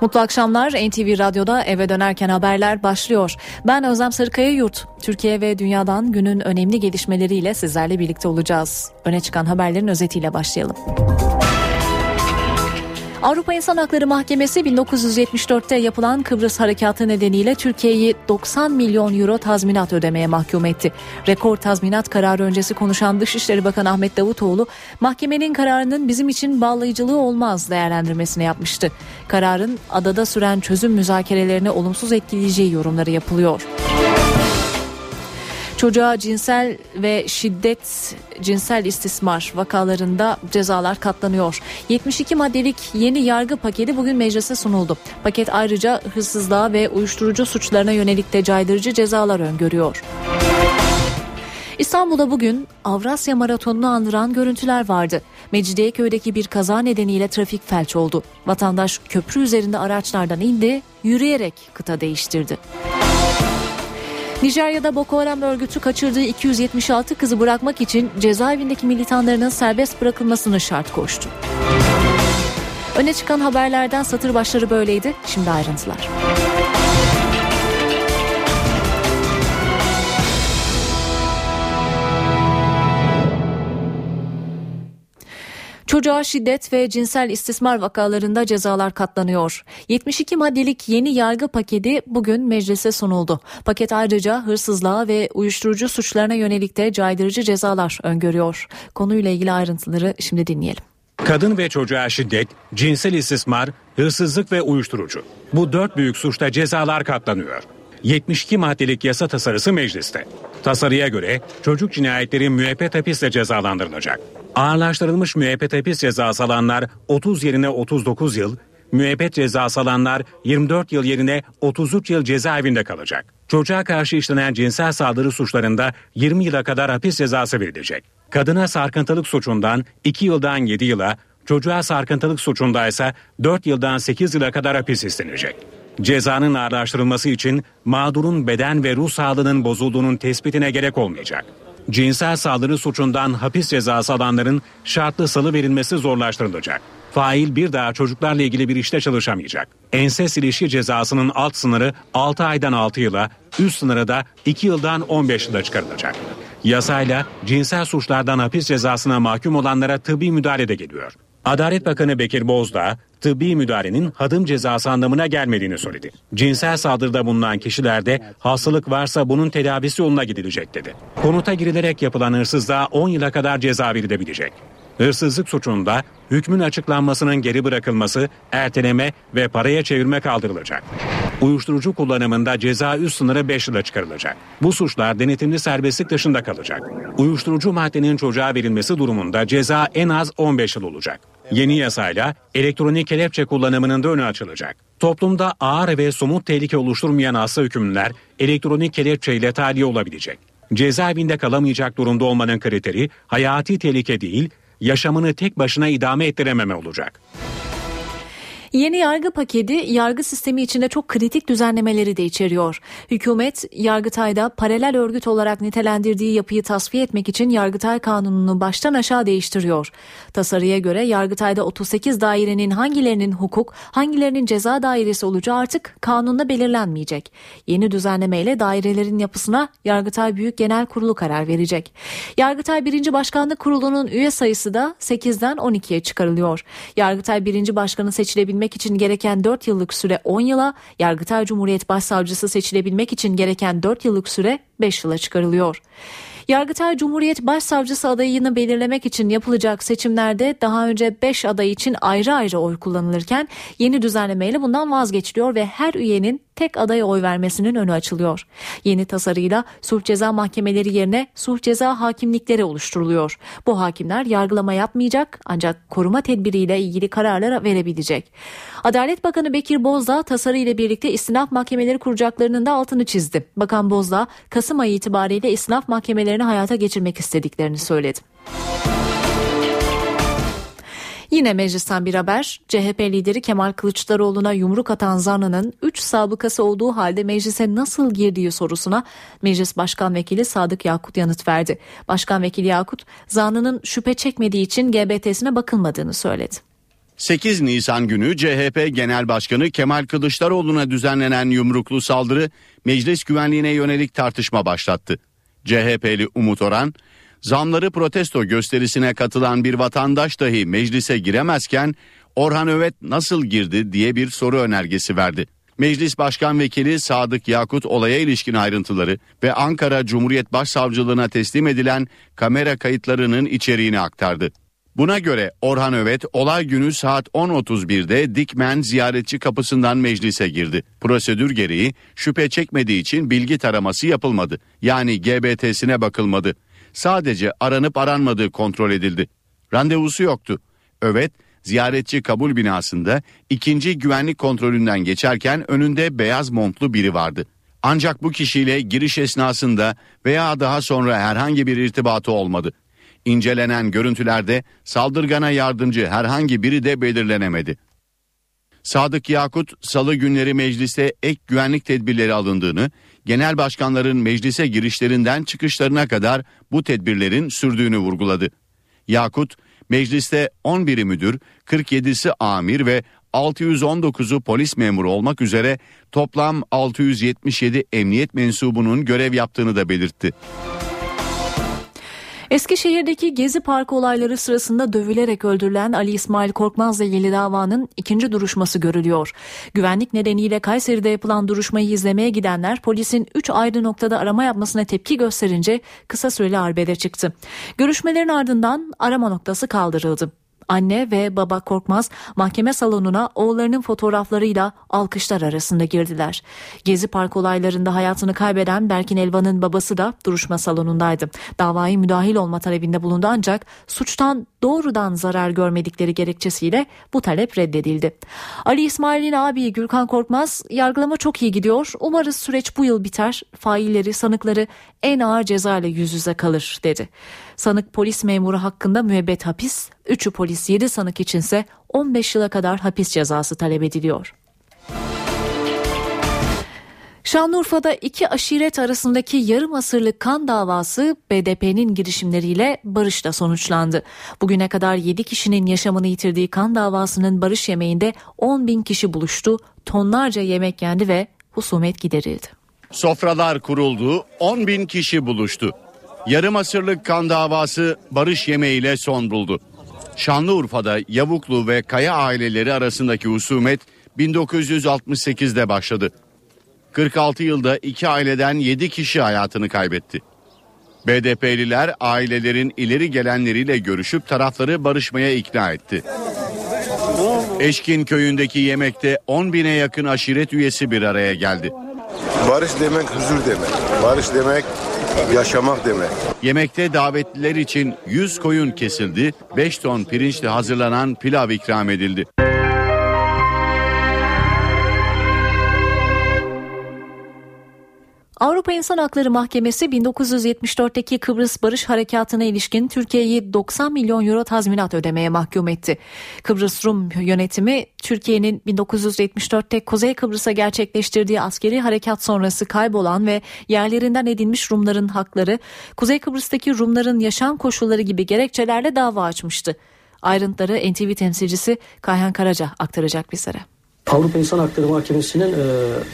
Mutlu akşamlar. NTV Radyo'da eve dönerken haberler başlıyor. Ben Özlem Sarıkaya Yurt. Türkiye ve dünyadan günün önemli gelişmeleriyle sizlerle birlikte olacağız. Öne çıkan haberlerin özetiyle başlayalım. Avrupa İnsan Hakları Mahkemesi 1974'te yapılan Kıbrıs Harekatı nedeniyle Türkiye'yi 90 milyon euro tazminat ödemeye mahkum etti. Rekor tazminat kararı öncesi konuşan Dışişleri Bakanı Ahmet Davutoğlu, mahkemenin kararının bizim için bağlayıcılığı olmaz değerlendirmesini yapmıştı. Kararın adada süren çözüm müzakerelerini olumsuz etkileyeceği yorumları yapılıyor. Çocuğa cinsel ve şiddet, cinsel istismar vakalarında cezalar katlanıyor. 72 maddelik yeni yargı paketi bugün meclise sunuldu. Paket ayrıca hırsızlığa ve uyuşturucu suçlarına yönelik de caydırıcı cezalar öngörüyor. İstanbul'da bugün Avrasya Maratonu'nu andıran görüntüler vardı. Mecidiyeköy'deki bir kaza nedeniyle trafik felç oldu. Vatandaş köprü üzerinde araçlardan indi, yürüyerek kıta değiştirdi. Nijerya'da Boko Haram örgütü kaçırdığı 276 kızı bırakmak için cezaevindeki militanlarının serbest bırakılmasını şart koştu. Öne çıkan haberlerden satır başları böyleydi. Şimdi ayrıntılar. Çocuğa şiddet ve cinsel istismar vakalarında cezalar katlanıyor. 72 maddelik yeni yargı paketi bugün meclise sunuldu. Paket ayrıca hırsızlığa ve uyuşturucu suçlarına yönelik de caydırıcı cezalar öngörüyor. Konuyla ilgili ayrıntıları şimdi dinleyelim. Kadın ve çocuğa şiddet, cinsel istismar, hırsızlık ve uyuşturucu. Bu dört büyük suçta cezalar katlanıyor. 72 maddelik yasa tasarısı mecliste. Tasarıya göre çocuk cinayetleri müebbet hapisle cezalandırılacak. Ağırlaştırılmış müebbet hapis cezası alanlar 30 yerine 39 yıl, müebbet cezası alanlar 24 yıl yerine 33 yıl cezaevinde kalacak. Çocuğa karşı işlenen cinsel saldırı suçlarında 20 yıla kadar hapis cezası verilecek. Kadına sarkıntılık suçundan 2 yıldan 7 yıla, çocuğa sarkıntılık suçunda ise 4 yıldan 8 yıla kadar hapis istenecek. Cezanın ağırlaştırılması için mağdurun beden ve ruh sağlığının bozulduğunun tespitine gerek olmayacak. Cinsel saldırı suçundan hapis cezası alanların şartlı salı verilmesi zorlaştırılacak. Fail bir daha çocuklarla ilgili bir işte çalışamayacak. Enses ilişki cezasının alt sınırı 6 aydan 6 yıla, üst sınırı da 2 yıldan 15 yıla çıkarılacak. Yasayla cinsel suçlardan hapis cezasına mahkum olanlara tıbbi müdahale de geliyor. Adalet Bakanı Bekir Bozdağ, tıbbi müdahalenin hadım cezası anlamına gelmediğini söyledi. Cinsel saldırıda bulunan kişilerde hastalık varsa bunun tedavisi yoluna gidilecek dedi. Konuta girilerek yapılan hırsızlığa 10 yıla kadar ceza verilebilecek. Hırsızlık suçunda hükmün açıklanmasının geri bırakılması, erteleme ve paraya çevirme kaldırılacak. Uyuşturucu kullanımında ceza üst sınırı 5 yıla çıkarılacak. Bu suçlar denetimli serbestlik dışında kalacak. Uyuşturucu maddenin çocuğa verilmesi durumunda ceza en az 15 yıl olacak. Yeni yasayla elektronik kelepçe kullanımının da önü açılacak. Toplumda ağır ve somut tehlike oluşturmayan hasta hükümlüler elektronik kelepçe ile tahliye olabilecek. Cezaevinde kalamayacak durumda olmanın kriteri hayati tehlike değil, yaşamını tek başına idame ettirememe olacak. Yeni yargı paketi yargı sistemi içinde çok kritik düzenlemeleri de içeriyor. Hükümet Yargıtay'da paralel örgüt olarak nitelendirdiği yapıyı tasfiye etmek için Yargıtay kanununu baştan aşağı değiştiriyor. Tasarıya göre Yargıtay'da 38 dairenin hangilerinin hukuk, hangilerinin ceza dairesi olacağı artık kanunla belirlenmeyecek. Yeni düzenlemeyle dairelerin yapısına Yargıtay Büyük Genel Kurulu karar verecek. Yargıtay 1. Başkanlık Kurulu'nun üye sayısı da 8'den 12'ye çıkarılıyor. Yargıtay 1. Başkanı seçilebilmesi seçilebilmek için gereken 4 yıllık süre 10 yıla, Yargıtay Cumhuriyet Başsavcısı seçilebilmek için gereken 4 yıllık süre 5 yıla çıkarılıyor. Yargıtay Cumhuriyet Başsavcısı adayını belirlemek için yapılacak seçimlerde daha önce 5 aday için ayrı ayrı oy kullanılırken yeni düzenlemeyle bundan vazgeçiliyor ve her üyenin tek adaya oy vermesinin önü açılıyor. Yeni tasarıyla sulh ceza mahkemeleri yerine sulh ceza hakimlikleri oluşturuluyor. Bu hakimler yargılama yapmayacak ancak koruma tedbiriyle ilgili kararlar verebilecek. Adalet Bakanı Bekir Bozdağ tasarı ile birlikte istinaf mahkemeleri kuracaklarının da altını çizdi. Bakan Bozdağ Kasım ayı itibariyle istinaf mahkemelerini hayata geçirmek istediklerini söyledi. Yine meclisten bir haber. CHP lideri Kemal Kılıçdaroğlu'na yumruk atan zanlının 3 sabıkası olduğu halde meclise nasıl girdiği sorusuna Meclis Başkan Vekili Sadık Yakut yanıt verdi. Başkan Vekili Yakut zanlının şüphe çekmediği için GBT'sine bakılmadığını söyledi. 8 Nisan günü CHP Genel Başkanı Kemal Kılıçdaroğlu'na düzenlenen yumruklu saldırı meclis güvenliğine yönelik tartışma başlattı. CHP'li Umut Oran, zamları protesto gösterisine katılan bir vatandaş dahi meclise giremezken Orhan Övet nasıl girdi diye bir soru önergesi verdi. Meclis Başkan Vekili Sadık Yakut olaya ilişkin ayrıntıları ve Ankara Cumhuriyet Başsavcılığına teslim edilen kamera kayıtlarının içeriğini aktardı. Buna göre Orhan Övet olay günü saat 10.31'de Dikmen ziyaretçi kapısından meclise girdi. Prosedür gereği şüphe çekmediği için bilgi taraması yapılmadı. Yani GBT'sine bakılmadı. Sadece aranıp aranmadığı kontrol edildi. Randevusu yoktu. Övet ziyaretçi kabul binasında ikinci güvenlik kontrolünden geçerken önünde beyaz montlu biri vardı. Ancak bu kişiyle giriş esnasında veya daha sonra herhangi bir irtibatı olmadı. İncelenen görüntülerde saldırgana yardımcı herhangi biri de belirlenemedi. Sadık Yakut salı günleri mecliste ek güvenlik tedbirleri alındığını, genel başkanların meclise girişlerinden çıkışlarına kadar bu tedbirlerin sürdüğünü vurguladı. Yakut, mecliste 11'i müdür, 47'si amir ve 619'u polis memuru olmak üzere toplam 677 emniyet mensubunun görev yaptığını da belirtti. Eskişehir'deki Gezi Parkı olayları sırasında dövülerek öldürülen Ali İsmail Korkmaz'la ilgili davanın ikinci duruşması görülüyor. Güvenlik nedeniyle Kayseri'de yapılan duruşmayı izlemeye gidenler polisin 3 ayrı noktada arama yapmasına tepki gösterince kısa süreli arbede çıktı. Görüşmelerin ardından arama noktası kaldırıldı. Anne ve baba Korkmaz mahkeme salonuna oğullarının fotoğraflarıyla alkışlar arasında girdiler. Gezi Park olaylarında hayatını kaybeden Berkin Elvan'ın babası da duruşma salonundaydı. Davayı müdahil olma talebinde bulundu ancak suçtan doğrudan zarar görmedikleri gerekçesiyle bu talep reddedildi. Ali İsmail'in abi Gürkan Korkmaz yargılama çok iyi gidiyor. Umarız süreç bu yıl biter. Failleri, sanıkları en ağır ceza ile yüz yüze kalır dedi. Sanık polis memuru hakkında müebbet hapis, 3'ü polis 7 sanık içinse 15 yıla kadar hapis cezası talep ediliyor. Şanlıurfa'da iki aşiret arasındaki yarım asırlık kan davası BDP'nin girişimleriyle barışla sonuçlandı. Bugüne kadar 7 kişinin yaşamını yitirdiği kan davasının barış yemeğinde 10 bin kişi buluştu, tonlarca yemek yendi ve husumet giderildi. Sofralar kuruldu, 10 bin kişi buluştu. Yarım asırlık kan davası barış yemeğiyle son buldu. Şanlıurfa'da Yavuklu ve Kaya aileleri arasındaki husumet 1968'de başladı. 46 yılda iki aileden 7 kişi hayatını kaybetti. BDP'liler ailelerin ileri gelenleriyle görüşüp tarafları barışmaya ikna etti. Eşkin köyündeki yemekte 10 bine yakın aşiret üyesi bir araya geldi. Barış demek huzur demek. Barış demek yaşamak demek. Yemekte davetliler için 100 koyun kesildi, 5 ton pirinçle hazırlanan pilav ikram edildi. Avrupa İnsan Hakları Mahkemesi 1974'teki Kıbrıs Barış Harekatı'na ilişkin Türkiye'yi 90 milyon euro tazminat ödemeye mahkum etti. Kıbrıs Rum yönetimi Türkiye'nin 1974'te Kuzey Kıbrıs'a gerçekleştirdiği askeri harekat sonrası kaybolan ve yerlerinden edilmiş Rumların hakları, Kuzey Kıbrıs'taki Rumların yaşam koşulları gibi gerekçelerle dava açmıştı. Ayrıntıları NTV temsilcisi Kayhan Karaca aktaracak bizlere. Avrupa İnsan Hakları Mahkemesi'nin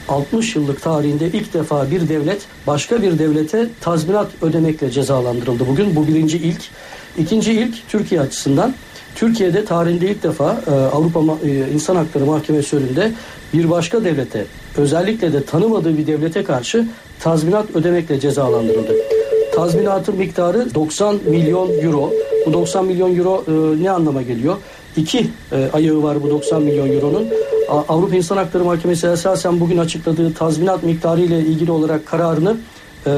60 e, yıllık tarihinde ilk defa bir devlet başka bir devlete tazminat ödemekle cezalandırıldı bugün. Bu birinci ilk. İkinci ilk Türkiye açısından. Türkiye'de tarihinde ilk defa e, Avrupa e, İnsan Hakları Mahkemesi önünde bir başka devlete özellikle de tanımadığı bir devlete karşı tazminat ödemekle cezalandırıldı. Tazminatın miktarı 90 milyon euro. Bu 90 milyon euro ne anlama geliyor? İki ayağı var bu 90 milyon euronun. Avrupa İnsan Hakları Mahkemesi esasen bugün açıkladığı tazminat miktarı ile ilgili olarak kararını e,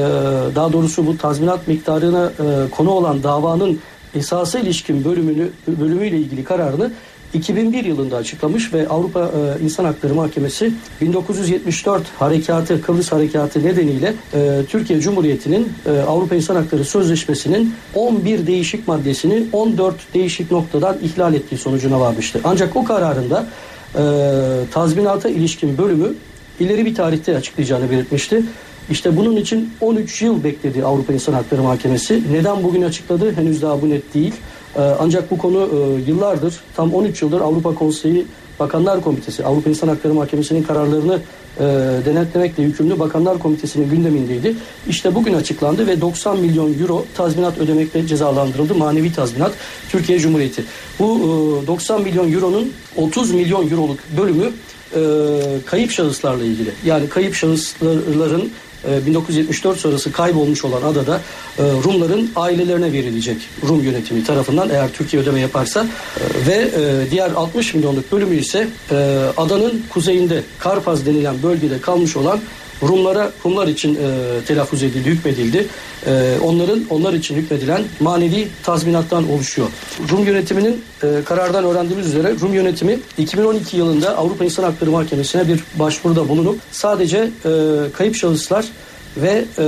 daha doğrusu bu tazminat miktarına e, konu olan davanın esası ilişkin bölümünü bölümüyle ilgili kararını 2001 yılında açıklamış ve Avrupa e, İnsan Hakları Mahkemesi 1974 harekatı Kıbrıs harekatı nedeniyle Türkiye Cumhuriyeti'nin Avrupa İnsan Hakları Sözleşmesi'nin 11 değişik maddesini 14 değişik noktadan ihlal ettiği sonucuna varmıştı. Ancak o kararında e, tazminata ilişkin bölümü ileri bir tarihte açıklayacağını belirtmişti. İşte bunun için 13 yıl bekledi Avrupa İnsan Hakları Mahkemesi. Neden bugün açıkladı? Henüz daha bu net değil. ancak bu konu yıllardır tam 13 yıldır Avrupa Konseyi Bakanlar Komitesi, Avrupa İnsan Hakları Mahkemesi'nin kararlarını e, denetlemekle yükümlü Bakanlar Komitesi'nin gündemindeydi. İşte bugün açıklandı ve 90 milyon euro tazminat ödemekle cezalandırıldı. Manevi tazminat Türkiye Cumhuriyeti. Bu e, 90 milyon euronun 30 milyon euroluk bölümü e, kayıp şahıslarla ilgili. Yani kayıp şahısların 1974 ee, sonrası kaybolmuş olan adada e, Rumların ailelerine verilecek Rum yönetimi tarafından eğer Türkiye ödeme yaparsa. E, ve e, diğer 60 milyonluk bölümü ise adanın kuzeyinde Karpaz denilen bölgede kalmış olan Rumlara Rumlar için e, telaffuz edildi, hükmedildi. E, onların onlar için hükmedilen manevi tazminattan oluşuyor. Rum yönetiminin e, karardan öğrendiğimiz üzere Rum yönetimi 2012 yılında Avrupa İnsan Hakları Mahkemesi'ne bir başvuruda bulunup sadece e, kayıp şahıslar ve e,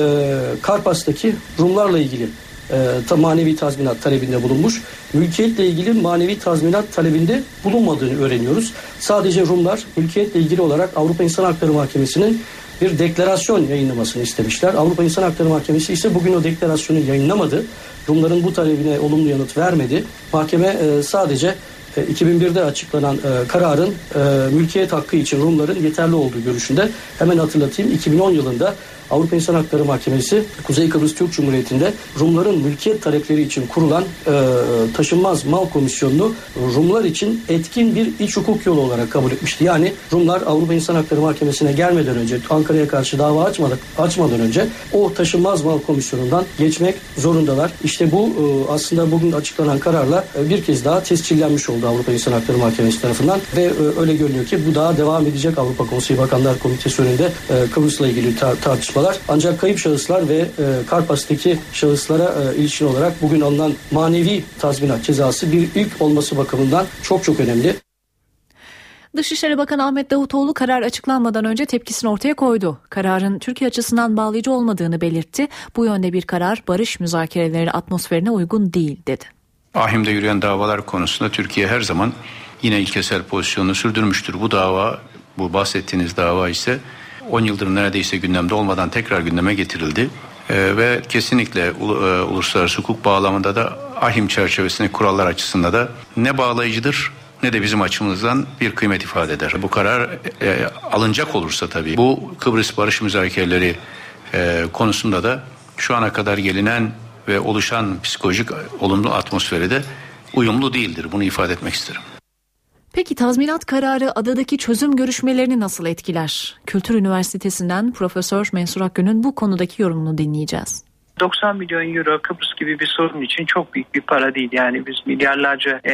Karpas'taki Rumlarla ilgili e, manevi tazminat talebinde bulunmuş. Mülkiyetle ilgili manevi tazminat talebinde bulunmadığını öğreniyoruz. Sadece Rumlar mülkiyetle ilgili olarak Avrupa İnsan Hakları Mahkemesi'nin bir deklarasyon yayınlamasını istemişler. Avrupa İnsan Hakları Mahkemesi ise bugün o deklarasyonu yayınlamadı. Rumların bu talebine olumlu yanıt vermedi. Mahkeme e, sadece 2001'de e, açıklanan e, kararın mülkiyet hakkı için Rumların yeterli olduğu görüşünde. Hemen hatırlatayım 2010 yılında Avrupa İnsan Hakları Mahkemesi Kuzey Kıbrıs Türk Cumhuriyeti'nde Rumların mülkiyet talepleri için kurulan e, taşınmaz mal komisyonunu Rumlar için etkin bir iç hukuk yolu olarak kabul etmişti. Yani Rumlar Avrupa İnsan Hakları Mahkemesi'ne gelmeden önce Ankara'ya karşı dava açmadık, açmadan önce o taşınmaz mal komisyonundan geçmek zorundalar. İşte bu e, aslında bugün açıklanan kararla e, bir kez daha tescillenmiş oldu Avrupa İnsan Hakları Mahkemesi tarafından ve e, öyle görünüyor ki bu daha devam edecek Avrupa Konseyi Bakanlar Komitesi önünde e, Kıbrıs'la ilgili tar- tartışma çalışmalar. Ancak kayıp şahıslar ve e, Karpas'taki şahıslara e, ilişkin olarak bugün alınan manevi tazminat cezası bir ilk olması bakımından çok çok önemli. Dışişleri Bakanı Ahmet Davutoğlu karar açıklanmadan önce tepkisini ortaya koydu. Kararın Türkiye açısından bağlayıcı olmadığını belirtti. Bu yönde bir karar barış müzakereleri atmosferine uygun değil dedi. Ahim'de yürüyen davalar konusunda Türkiye her zaman yine ilkesel pozisyonunu sürdürmüştür. Bu dava, bu bahsettiğiniz dava ise 10 yıldır neredeyse gündemde olmadan tekrar gündeme getirildi. Ee, ve kesinlikle e, uluslararası hukuk bağlamında da ahim çerçevesindeki kurallar açısından da ne bağlayıcıdır ne de bizim açımızdan bir kıymet ifade eder. Bu karar e, alınacak olursa tabii bu Kıbrıs barış müzakereleri e, konusunda da şu ana kadar gelinen ve oluşan psikolojik olumlu atmosferi de uyumlu değildir. Bunu ifade etmek isterim. Peki tazminat kararı adadaki çözüm görüşmelerini nasıl etkiler? Kültür Üniversitesi'nden Profesör Mensur Akgün'ün bu konudaki yorumunu dinleyeceğiz. 90 milyon euro Kıbrıs gibi bir sorun için çok büyük bir para değil. Yani biz milyarlarca e,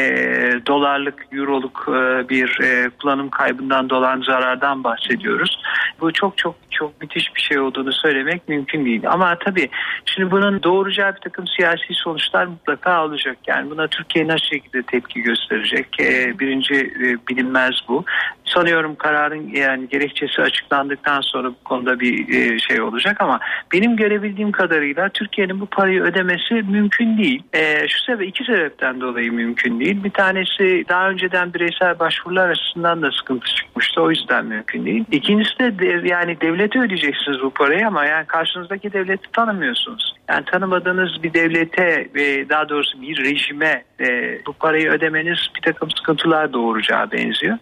dolarlık, euroluk e, bir e, kullanım kaybından dolan zarardan bahsediyoruz. Bu çok çok çok müthiş bir şey olduğunu söylemek mümkün değil. Ama tabii şimdi bunun doğuracağı bir takım siyasi sonuçlar mutlaka olacak. Yani buna Türkiye nasıl şekilde tepki gösterecek? E, birinci e, bilinmez bu. Sanıyorum kararın yani gerekçesi açıklandıktan sonra bu konuda bir e, şey olacak ama benim görebildiğim kadarıyla Türkiye'nin bu parayı ödemesi mümkün değil. E, şu sebep iki sebepten dolayı mümkün değil. Bir tanesi daha önceden bireysel başvurular açısından da sıkıntı çıkmıştı. O yüzden mümkün değil. İkincisi de yani devlete ödeyeceksiniz bu parayı ama yani karşınızdaki devleti tanımıyorsunuz. Yani tanımadığınız bir devlete ve daha doğrusu bir rejime e, bu parayı ödemeniz bir takım sıkıntılar doğuracağı benziyor.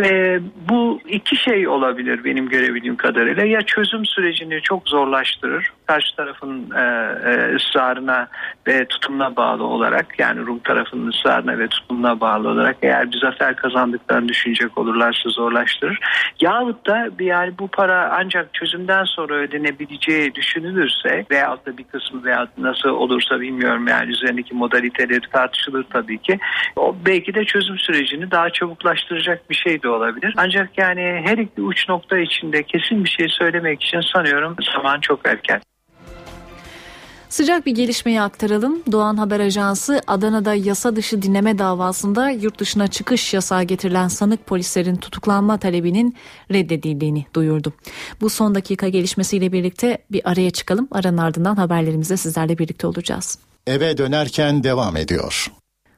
Ve bu iki şey olabilir benim görebildiğim kadarıyla. Ya çözüm sürecini çok zorlaştırır. Karşı tarafın e, e, ısrarına ve tutumuna bağlı olarak yani Rum tarafının ısrarına ve tutumuna bağlı olarak eğer bir zafer kazandıklarını düşünecek olurlarsa zorlaştırır. Yahut da yani bu para ancak çözümden sonra ödenebileceği düşünülürse veyahut da bir kısmı veya nasıl olursa bilmiyorum yani üzerindeki modaliteleri tartışılır tabii ki. O belki de çözüm sürecini daha çabuklaştıracak bir şey de olabilir. Ancak yani her iki uç nokta içinde kesin bir şey söylemek için sanıyorum zaman çok erken. Sıcak bir gelişmeyi aktaralım. Doğan Haber Ajansı Adana'da yasa dışı dinleme davasında yurt dışına çıkış yasağı getirilen sanık polislerin tutuklanma talebinin reddedildiğini duyurdu. Bu son dakika gelişmesiyle birlikte bir araya çıkalım. Aranın ardından haberlerimizde sizlerle birlikte olacağız. Eve dönerken devam ediyor.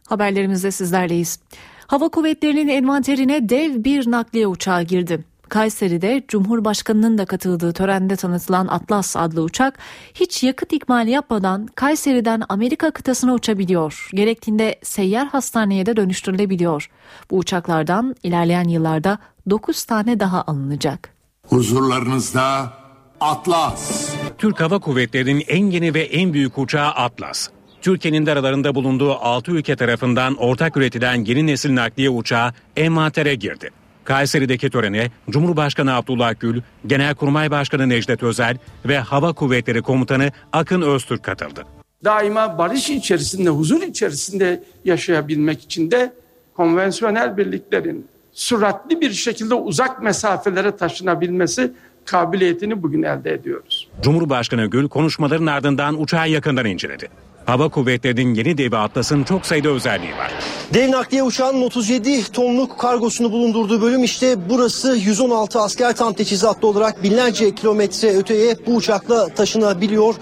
Haberlerimizde sizlerleyiz. Hava kuvvetlerinin envanterine dev bir nakliye uçağı girdi. Kayseri'de Cumhurbaşkanı'nın da katıldığı törende tanıtılan Atlas adlı uçak hiç yakıt ikmali yapmadan Kayseri'den Amerika kıtasına uçabiliyor. Gerektiğinde seyyar hastaneye de dönüştürülebiliyor. Bu uçaklardan ilerleyen yıllarda 9 tane daha alınacak. Huzurlarınızda Atlas. Türk Hava Kuvvetleri'nin en yeni ve en büyük uçağı Atlas. Türkiye'nin de aralarında bulunduğu 6 ülke tarafından ortak üretilen yeni nesil nakliye uçağı envantere girdi. Kayseri'deki törene Cumhurbaşkanı Abdullah Gül, Genelkurmay Başkanı Necdet Özel ve Hava Kuvvetleri Komutanı Akın Öztürk katıldı. Daima barış içerisinde, huzur içerisinde yaşayabilmek için de konvansiyonel birliklerin süratli bir şekilde uzak mesafelere taşınabilmesi kabiliyetini bugün elde ediyoruz. Cumhurbaşkanı Gül konuşmaların ardından uçağı yakından inceledi. Hava Kuvvetleri'nin yeni devi Atlas'ın çok sayıda özelliği var. Dev nakliye uçağının 37 tonluk kargosunu bulundurduğu bölüm işte burası 116 asker tam teçhizatlı olarak binlerce kilometre öteye bu uçakla taşınabiliyor.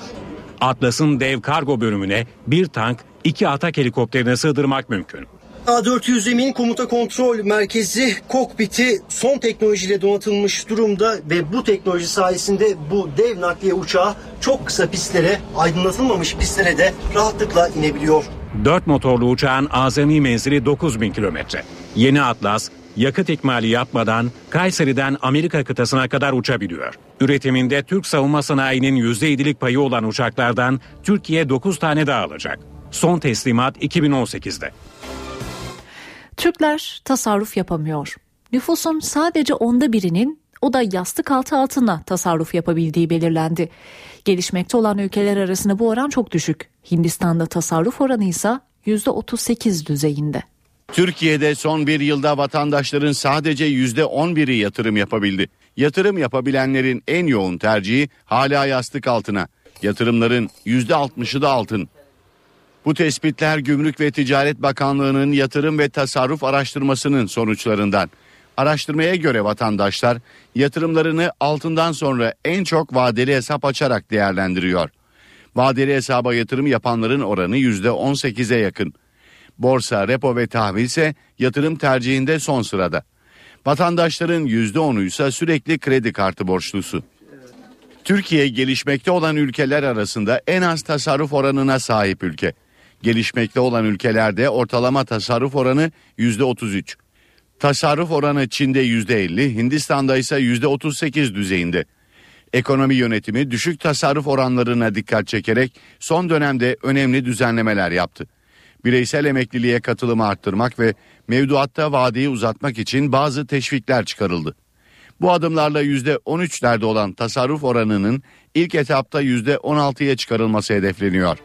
Atlas'ın dev kargo bölümüne bir tank, iki atak helikopterini sığdırmak mümkün. A400 Emin komuta kontrol merkezi kokpiti son teknolojiyle donatılmış durumda ve bu teknoloji sayesinde bu dev nakliye uçağı çok kısa pistlere, aydınlatılmamış pistlere de rahatlıkla inebiliyor. Dört motorlu uçağın azami menzili 9000 kilometre. Yeni Atlas, yakıt ikmali yapmadan Kayseri'den Amerika kıtasına kadar uçabiliyor. Üretiminde Türk savunma sanayinin %7'lik payı olan uçaklardan Türkiye 9 tane daha alacak. Son teslimat 2018'de. Türkler tasarruf yapamıyor. Nüfusun sadece onda birinin o da yastık altı altına tasarruf yapabildiği belirlendi. Gelişmekte olan ülkeler arasında bu oran çok düşük. Hindistan'da tasarruf oranı ise %38 düzeyinde. Türkiye'de son bir yılda vatandaşların sadece %11'i yatırım yapabildi. Yatırım yapabilenlerin en yoğun tercihi hala yastık altına. Yatırımların %60'ı da altın. Bu tespitler Gümrük ve Ticaret Bakanlığı'nın yatırım ve tasarruf araştırmasının sonuçlarından. Araştırmaya göre vatandaşlar yatırımlarını altından sonra en çok vadeli hesap açarak değerlendiriyor. Vadeli hesaba yatırım yapanların oranı %18'e yakın. Borsa, repo ve tahvil ise yatırım tercihinde son sırada. Vatandaşların %10'u ise sürekli kredi kartı borçlusu. Türkiye gelişmekte olan ülkeler arasında en az tasarruf oranına sahip ülke. Gelişmekte olan ülkelerde ortalama tasarruf oranı %33. Tasarruf oranı Çin'de %50, Hindistan'da ise %38 düzeyinde. Ekonomi yönetimi düşük tasarruf oranlarına dikkat çekerek son dönemde önemli düzenlemeler yaptı. Bireysel emekliliğe katılımı arttırmak ve mevduatta vadeyi uzatmak için bazı teşvikler çıkarıldı. Bu adımlarla %13'lerde olan tasarruf oranının ilk etapta %16'ya çıkarılması hedefleniyor.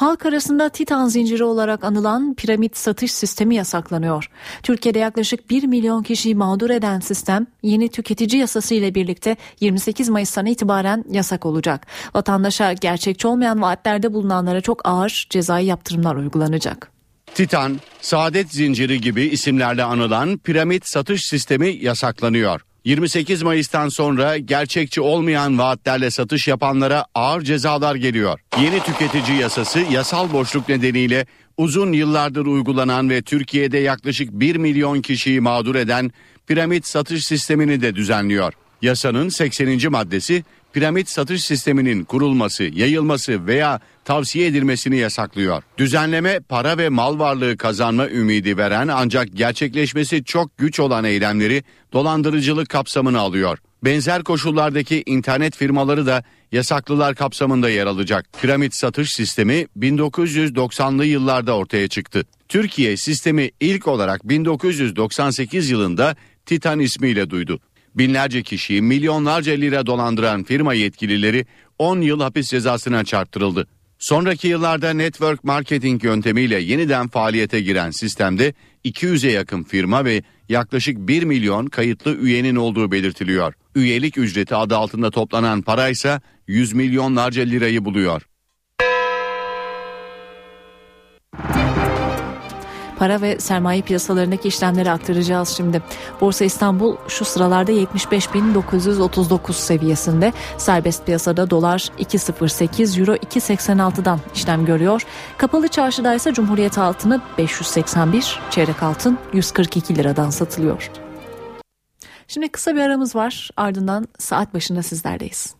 Halk arasında Titan zinciri olarak anılan piramit satış sistemi yasaklanıyor. Türkiye'de yaklaşık 1 milyon kişiyi mağdur eden sistem yeni tüketici yasası ile birlikte 28 Mayıs'tan itibaren yasak olacak. Vatandaşa gerçekçi olmayan vaatlerde bulunanlara çok ağır cezai yaptırımlar uygulanacak. Titan, Saadet Zinciri gibi isimlerle anılan piramit satış sistemi yasaklanıyor. 28 Mayıs'tan sonra gerçekçi olmayan vaatlerle satış yapanlara ağır cezalar geliyor. Yeni tüketici yasası yasal boşluk nedeniyle uzun yıllardır uygulanan ve Türkiye'de yaklaşık 1 milyon kişiyi mağdur eden piramit satış sistemini de düzenliyor. Yasanın 80. maddesi piramit satış sisteminin kurulması, yayılması veya tavsiye edilmesini yasaklıyor. Düzenleme para ve mal varlığı kazanma ümidi veren ancak gerçekleşmesi çok güç olan eylemleri dolandırıcılık kapsamına alıyor. Benzer koşullardaki internet firmaları da yasaklılar kapsamında yer alacak. Piramit satış sistemi 1990'lı yıllarda ortaya çıktı. Türkiye sistemi ilk olarak 1998 yılında Titan ismiyle duydu. Binlerce kişiyi milyonlarca lira dolandıran firma yetkilileri 10 yıl hapis cezasına çarptırıldı. Sonraki yıllarda network marketing yöntemiyle yeniden faaliyete giren sistemde 200'e yakın firma ve yaklaşık 1 milyon kayıtlı üyenin olduğu belirtiliyor. Üyelik ücreti adı altında toplanan para ise 100 milyonlarca lirayı buluyor. Para ve sermaye piyasalarındaki işlemleri aktaracağız şimdi. Borsa İstanbul şu sıralarda 75.939 seviyesinde. Serbest piyasada dolar 2.08, euro 2.86'dan işlem görüyor. Kapalı çarşıda ise Cumhuriyet altını 581, çeyrek altın 142 liradan satılıyor. Şimdi kısa bir aramız var ardından saat başında sizlerdeyiz.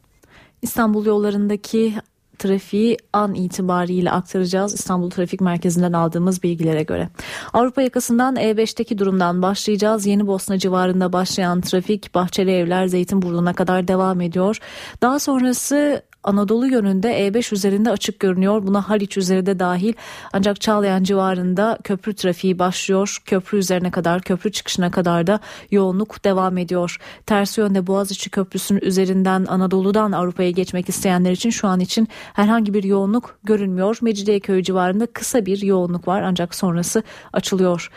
İstanbul yollarındaki trafiği an itibariyle aktaracağız İstanbul Trafik Merkezi'nden aldığımız bilgilere göre. Avrupa yakasından E5'teki durumdan başlayacağız. Yeni Bosna civarında başlayan trafik Bahçeli Evler Zeytinburnu'na kadar devam ediyor. Daha sonrası Anadolu yönünde E5 üzerinde açık görünüyor. Buna Haliç üzeri de dahil. Ancak Çağlayan civarında köprü trafiği başlıyor. Köprü üzerine kadar, köprü çıkışına kadar da yoğunluk devam ediyor. Ters yönde Boğaziçi Köprüsü'nün üzerinden Anadolu'dan Avrupa'ya geçmek isteyenler için şu an için herhangi bir yoğunluk görünmüyor. Mecidiyeköy civarında kısa bir yoğunluk var ancak sonrası açılıyor.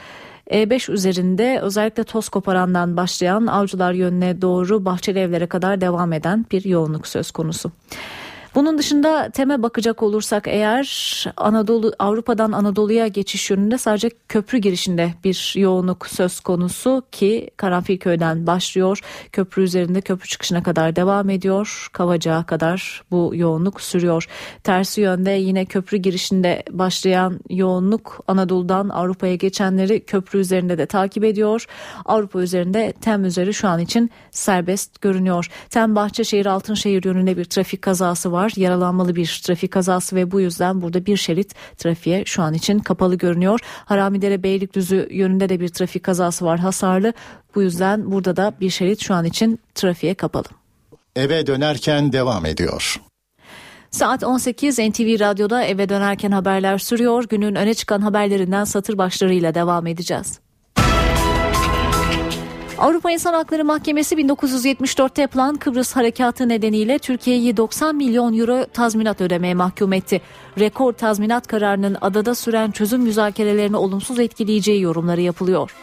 E5 üzerinde özellikle toz koparandan başlayan avcılar yönüne doğru bahçeli evlere kadar devam eden bir yoğunluk söz konusu. Bunun dışında teme bakacak olursak eğer Anadolu Avrupa'dan Anadolu'ya geçiş yönünde sadece köprü girişinde bir yoğunluk söz konusu ki Karanfilköy'den başlıyor. Köprü üzerinde köprü çıkışına kadar devam ediyor. Kavacığa kadar bu yoğunluk sürüyor. Tersi yönde yine köprü girişinde başlayan yoğunluk Anadolu'dan Avrupa'ya geçenleri köprü üzerinde de takip ediyor. Avrupa üzerinde Tem üzeri şu an için serbest görünüyor. Tem Bahçeşehir Altınşehir yönünde bir trafik kazası var var. Yaralanmalı bir trafik kazası ve bu yüzden burada bir şerit trafiğe şu an için kapalı görünüyor. Haramidere Beylikdüzü yönünde de bir trafik kazası var hasarlı. Bu yüzden burada da bir şerit şu an için trafiğe kapalı. Eve dönerken devam ediyor. Saat 18 NTV Radyo'da eve dönerken haberler sürüyor. Günün öne çıkan haberlerinden satır başlarıyla devam edeceğiz. Avrupa İnsan Hakları Mahkemesi 1974'te yapılan Kıbrıs Harekatı nedeniyle Türkiye'yi 90 milyon euro tazminat ödemeye mahkum etti. Rekor tazminat kararının adada süren çözüm müzakerelerini olumsuz etkileyeceği yorumları yapılıyor.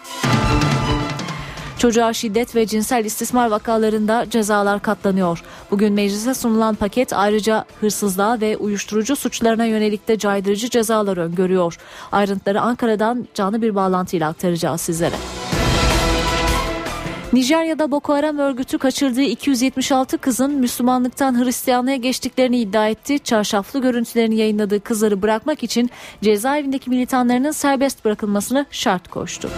Çocuğa şiddet ve cinsel istismar vakalarında cezalar katlanıyor. Bugün meclise sunulan paket ayrıca hırsızlığa ve uyuşturucu suçlarına yönelik de caydırıcı cezalar öngörüyor. Ayrıntıları Ankara'dan canlı bir bağlantıyla aktaracağız sizlere. Nijerya'da Boko Haram örgütü kaçırdığı 276 kızın Müslümanlıktan Hristiyanlığa geçtiklerini iddia etti. Çarşaflı görüntülerini yayınladığı kızları bırakmak için cezaevindeki militanlarının serbest bırakılmasını şart koştu.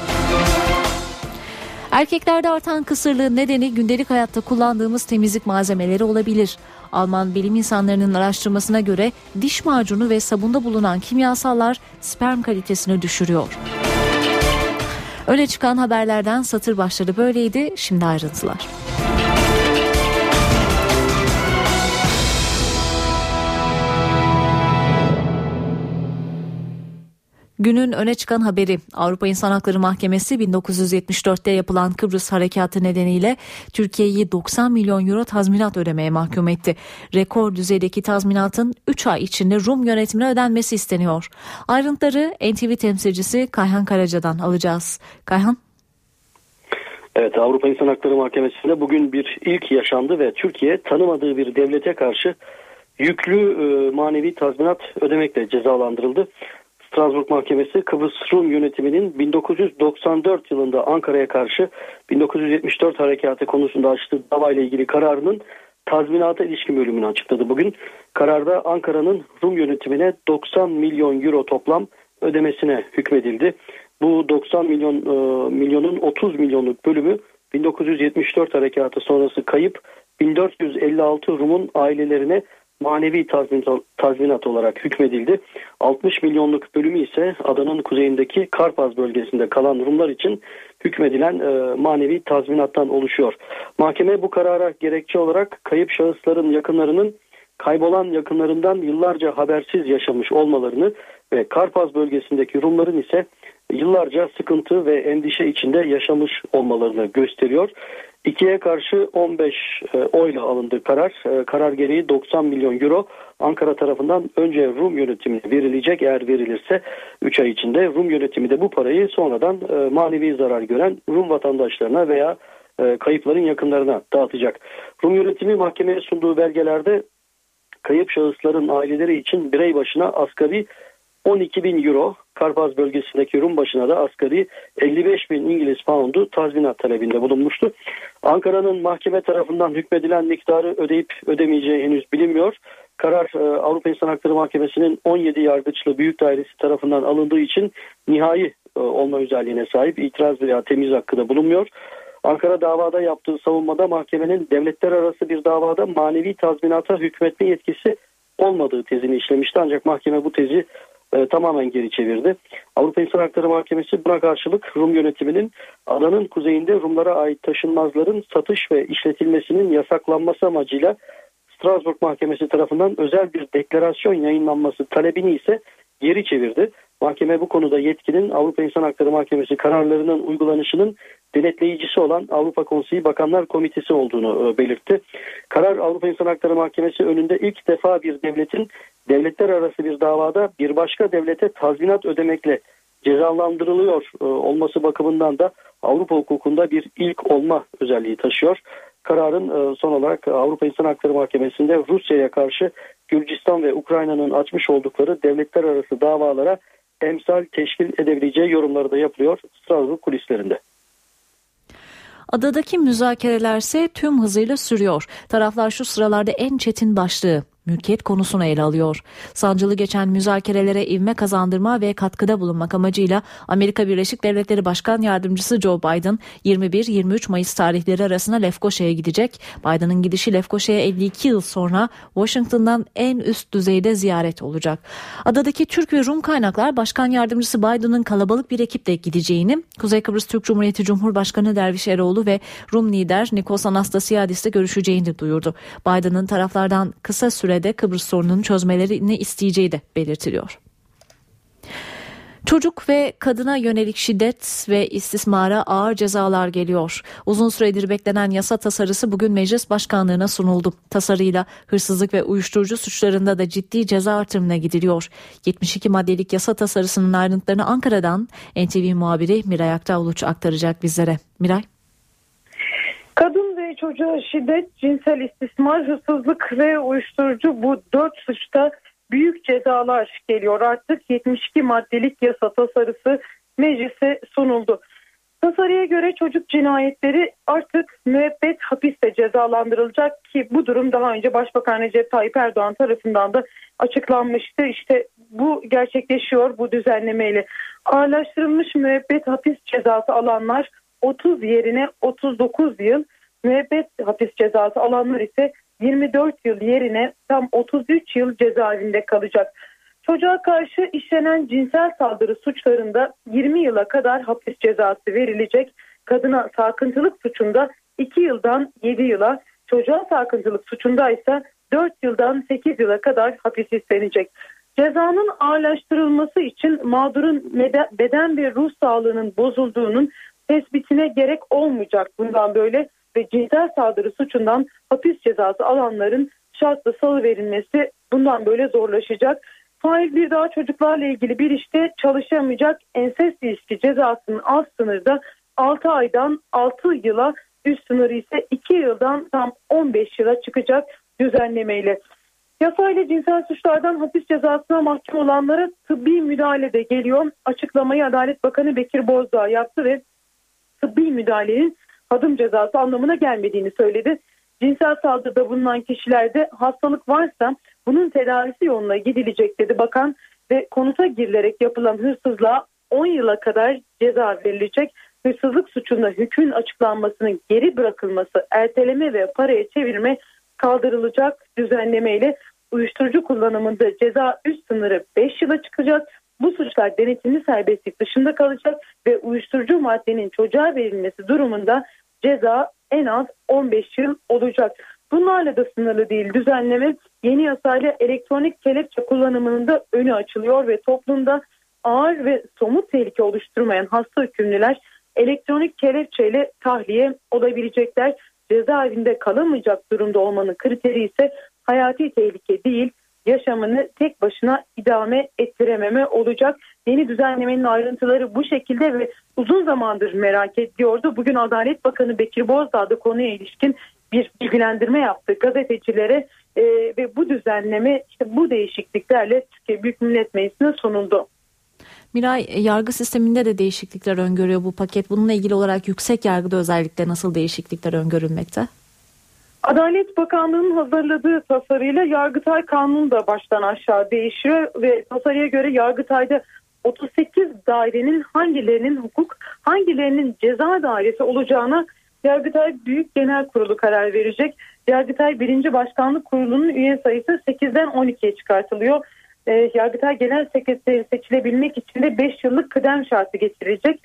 Erkeklerde artan kısırlığın nedeni gündelik hayatta kullandığımız temizlik malzemeleri olabilir. Alman bilim insanlarının araştırmasına göre diş macunu ve sabunda bulunan kimyasallar sperm kalitesini düşürüyor. Öne çıkan haberlerden satır başları böyleydi. Şimdi ayrıntılar. Günün öne çıkan haberi Avrupa İnsan Hakları Mahkemesi 1974'te yapılan Kıbrıs Harekatı nedeniyle Türkiye'yi 90 milyon euro tazminat ödemeye mahkum etti. Rekor düzeydeki tazminatın 3 ay içinde Rum yönetimine ödenmesi isteniyor. Ayrıntıları NTV temsilcisi Kayhan Karaca'dan alacağız. Kayhan Evet Avrupa İnsan Hakları Mahkemesi'nde bugün bir ilk yaşandı ve Türkiye tanımadığı bir devlete karşı yüklü e, manevi tazminat ödemekle cezalandırıldı. Strasbourg Mahkemesi Kıbrıs Rum yönetiminin 1994 yılında Ankara'ya karşı 1974 harekatı konusunda açtığı davayla ilgili kararının tazminata ilişkin bölümünü açıkladı. Bugün kararda Ankara'nın Rum yönetimine 90 milyon euro toplam ödemesine hükmedildi. Bu 90 milyon e, milyonun 30 milyonluk bölümü 1974 harekatı sonrası kayıp 1456 Rum'un ailelerine manevi tazminat, olarak hükmedildi. 60 milyonluk bölümü ise adanın kuzeyindeki Karpaz bölgesinde kalan Rumlar için hükmedilen e, manevi tazminattan oluşuyor. Mahkeme bu karara gerekçe olarak kayıp şahısların yakınlarının kaybolan yakınlarından yıllarca habersiz yaşamış olmalarını ve Karpaz bölgesindeki Rumların ise yıllarca sıkıntı ve endişe içinde yaşamış olmalarını gösteriyor. İkiye karşı 15 e, oyla alındı karar. E, karar gereği 90 milyon euro Ankara tarafından önce Rum yönetimine verilecek. Eğer verilirse 3 ay içinde Rum yönetimi de bu parayı sonradan e, manevi zarar gören Rum vatandaşlarına veya kayıpların yakınlarına dağıtacak. Rum yönetimi mahkemeye sunduğu belgelerde kayıp şahısların aileleri için birey başına asgari 12 bin euro Karpaz bölgesindeki Rum başına da asgari 55 bin İngiliz poundu tazminat talebinde bulunmuştu. Ankara'nın mahkeme tarafından hükmedilen miktarı ödeyip ödemeyeceği henüz bilinmiyor. Karar e, Avrupa İnsan Hakları Mahkemesi'nin 17 yargıçlı büyük dairesi tarafından alındığı için nihai e, olma özelliğine sahip itiraz veya temiz hakkı da bulunmuyor. Ankara davada yaptığı savunmada mahkemenin devletler arası bir davada manevi tazminata hükmetme yetkisi olmadığı tezini işlemişti. Ancak mahkeme bu tezi e, tamamen geri çevirdi. Avrupa İnsan Hakları Mahkemesi buna karşılık Rum yönetiminin adanın kuzeyinde Rumlara ait taşınmazların satış ve işletilmesinin yasaklanması amacıyla Strasbourg Mahkemesi tarafından özel bir deklarasyon yayınlanması talebini ise geri çevirdi. Mahkeme bu konuda yetkinin Avrupa İnsan Hakları Mahkemesi kararlarının uygulanışının denetleyicisi olan Avrupa Konseyi Bakanlar Komitesi olduğunu e, belirtti. Karar Avrupa İnsan Hakları Mahkemesi önünde ilk defa bir devletin devletler arası bir davada bir başka devlete tazminat ödemekle cezalandırılıyor e, olması bakımından da Avrupa hukukunda bir ilk olma özelliği taşıyor. Kararın e, son olarak Avrupa İnsan Hakları Mahkemesi'nde Rusya'ya karşı Gürcistan ve Ukrayna'nın açmış oldukları devletler arası davalara emsal teşkil edebileceği yorumları da yapılıyor Strasbourg kulislerinde. Adadaki müzakerelerse tüm hızıyla sürüyor. Taraflar şu sıralarda en çetin başlığı mülkiyet konusunu ele alıyor. Sancılı geçen müzakerelere ivme kazandırma ve katkıda bulunmak amacıyla Amerika Birleşik Devletleri Başkan Yardımcısı Joe Biden 21-23 Mayıs tarihleri arasında Lefkoşa'ya gidecek. Biden'ın gidişi Lefkoşa'ya 52 yıl sonra Washington'dan en üst düzeyde ziyaret olacak. Adadaki Türk ve Rum kaynaklar Başkan Yardımcısı Biden'ın kalabalık bir ekiple gideceğini, Kuzey Kıbrıs Türk Cumhuriyeti Cumhurbaşkanı Derviş Eroğlu ve Rum lider Nikos Anastasiadis'le görüşeceğini duyurdu. Biden'ın taraflardan kısa süre sürede Kıbrıs sorununu çözmelerini isteyeceği de belirtiliyor. Çocuk ve kadına yönelik şiddet ve istismara ağır cezalar geliyor. Uzun süredir beklenen yasa tasarısı bugün meclis başkanlığına sunuldu. Tasarıyla hırsızlık ve uyuşturucu suçlarında da ciddi ceza artırımına gidiliyor. 72 maddelik yasa tasarısının ayrıntılarını Ankara'dan NTV muhabiri Miray Aktağuluç aktaracak bizlere. Miray. Çocuğa şiddet, cinsel istismar, hırsızlık ve uyuşturucu bu dört suçta büyük cezalar geliyor. Artık 72 maddelik yasa tasarısı meclise sunuldu. Tasarıya göre çocuk cinayetleri artık müebbet hapiste cezalandırılacak ki bu durum daha önce Başbakan Recep Tayyip Erdoğan tarafından da açıklanmıştı. İşte bu gerçekleşiyor bu düzenlemeyle. Ağırlaştırılmış müebbet hapis cezası alanlar 30 yerine 39 yıl, müebbet hapis cezası alanlar ise 24 yıl yerine tam 33 yıl cezaevinde kalacak. Çocuğa karşı işlenen cinsel saldırı suçlarında 20 yıla kadar hapis cezası verilecek. Kadına sarkıntılık suçunda 2 yıldan 7 yıla, çocuğa sarkıntılık suçunda ise 4 yıldan 8 yıla kadar hapis istenecek. Cezanın ağırlaştırılması için mağdurun beden ve ruh sağlığının bozulduğunun tespitine gerek olmayacak bundan böyle ve cinsel saldırı suçundan hapis cezası alanların şartlı salı verilmesi bundan böyle zorlaşacak. Fail bir daha çocuklarla ilgili bir işte çalışamayacak ensest ilişki cezasının alt sınırda 6 aydan 6 yıla üst sınırı ise 2 yıldan tam 15 yıla çıkacak düzenlemeyle. Yasayla cinsel suçlardan hapis cezasına mahkum olanlara tıbbi müdahale de geliyor. Açıklamayı Adalet Bakanı Bekir Bozdağ yaptı ve tıbbi müdahalenin hadım cezası anlamına gelmediğini söyledi. Cinsel saldırıda bulunan kişilerde hastalık varsa bunun tedavisi yoluna gidilecek dedi bakan ve konuta girilerek yapılan hırsızlığa 10 yıla kadar ceza verilecek. Hırsızlık suçunda hükmün açıklanmasının geri bırakılması, erteleme ve paraya çevirme kaldırılacak düzenlemeyle uyuşturucu kullanımında ceza üst sınırı 5 yıla çıkacak. Bu suçlar denetimli serbestlik dışında kalacak ve uyuşturucu maddenin çocuğa verilmesi durumunda ceza en az 15 yıl olacak. Bunlarla da sınırlı değil düzenleme yeni yasayla elektronik kelepçe kullanımının da önü açılıyor ve toplumda ağır ve somut tehlike oluşturmayan hasta hükümlüler elektronik kelepçeyle tahliye olabilecekler. Cezaevinde kalamayacak durumda olmanın kriteri ise hayati tehlike değil yaşamını tek başına idame ettirememe olacak. Yeni düzenlemenin ayrıntıları bu şekilde ve uzun zamandır merak ediyordu. Bugün Adalet Bakanı Bekir Bozdağ da konuya ilişkin bir bilgilendirme yaptı gazetecilere e, ve bu düzenleme işte bu değişikliklerle Türkiye Büyük Millet Meclisi'ne sunuldu. Miray yargı sisteminde de değişiklikler öngörüyor bu paket. Bununla ilgili olarak yüksek yargıda özellikle nasıl değişiklikler öngörülmekte? Adalet Bakanlığı'nın hazırladığı tasarıyla Yargıtay Kanunu da baştan aşağı değişiyor ve tasarıya göre Yargıtay'da 38 dairenin hangilerinin hukuk, hangilerinin ceza dairesi olacağına Yargıtay Büyük Genel Kurulu karar verecek. Yargıtay 1. Başkanlık Kurulu'nun üye sayısı 8'den 12'ye çıkartılıyor. E, Yargıtay Genel Sekreteri seçilebilmek için de 5 yıllık kıdem şartı getirecek.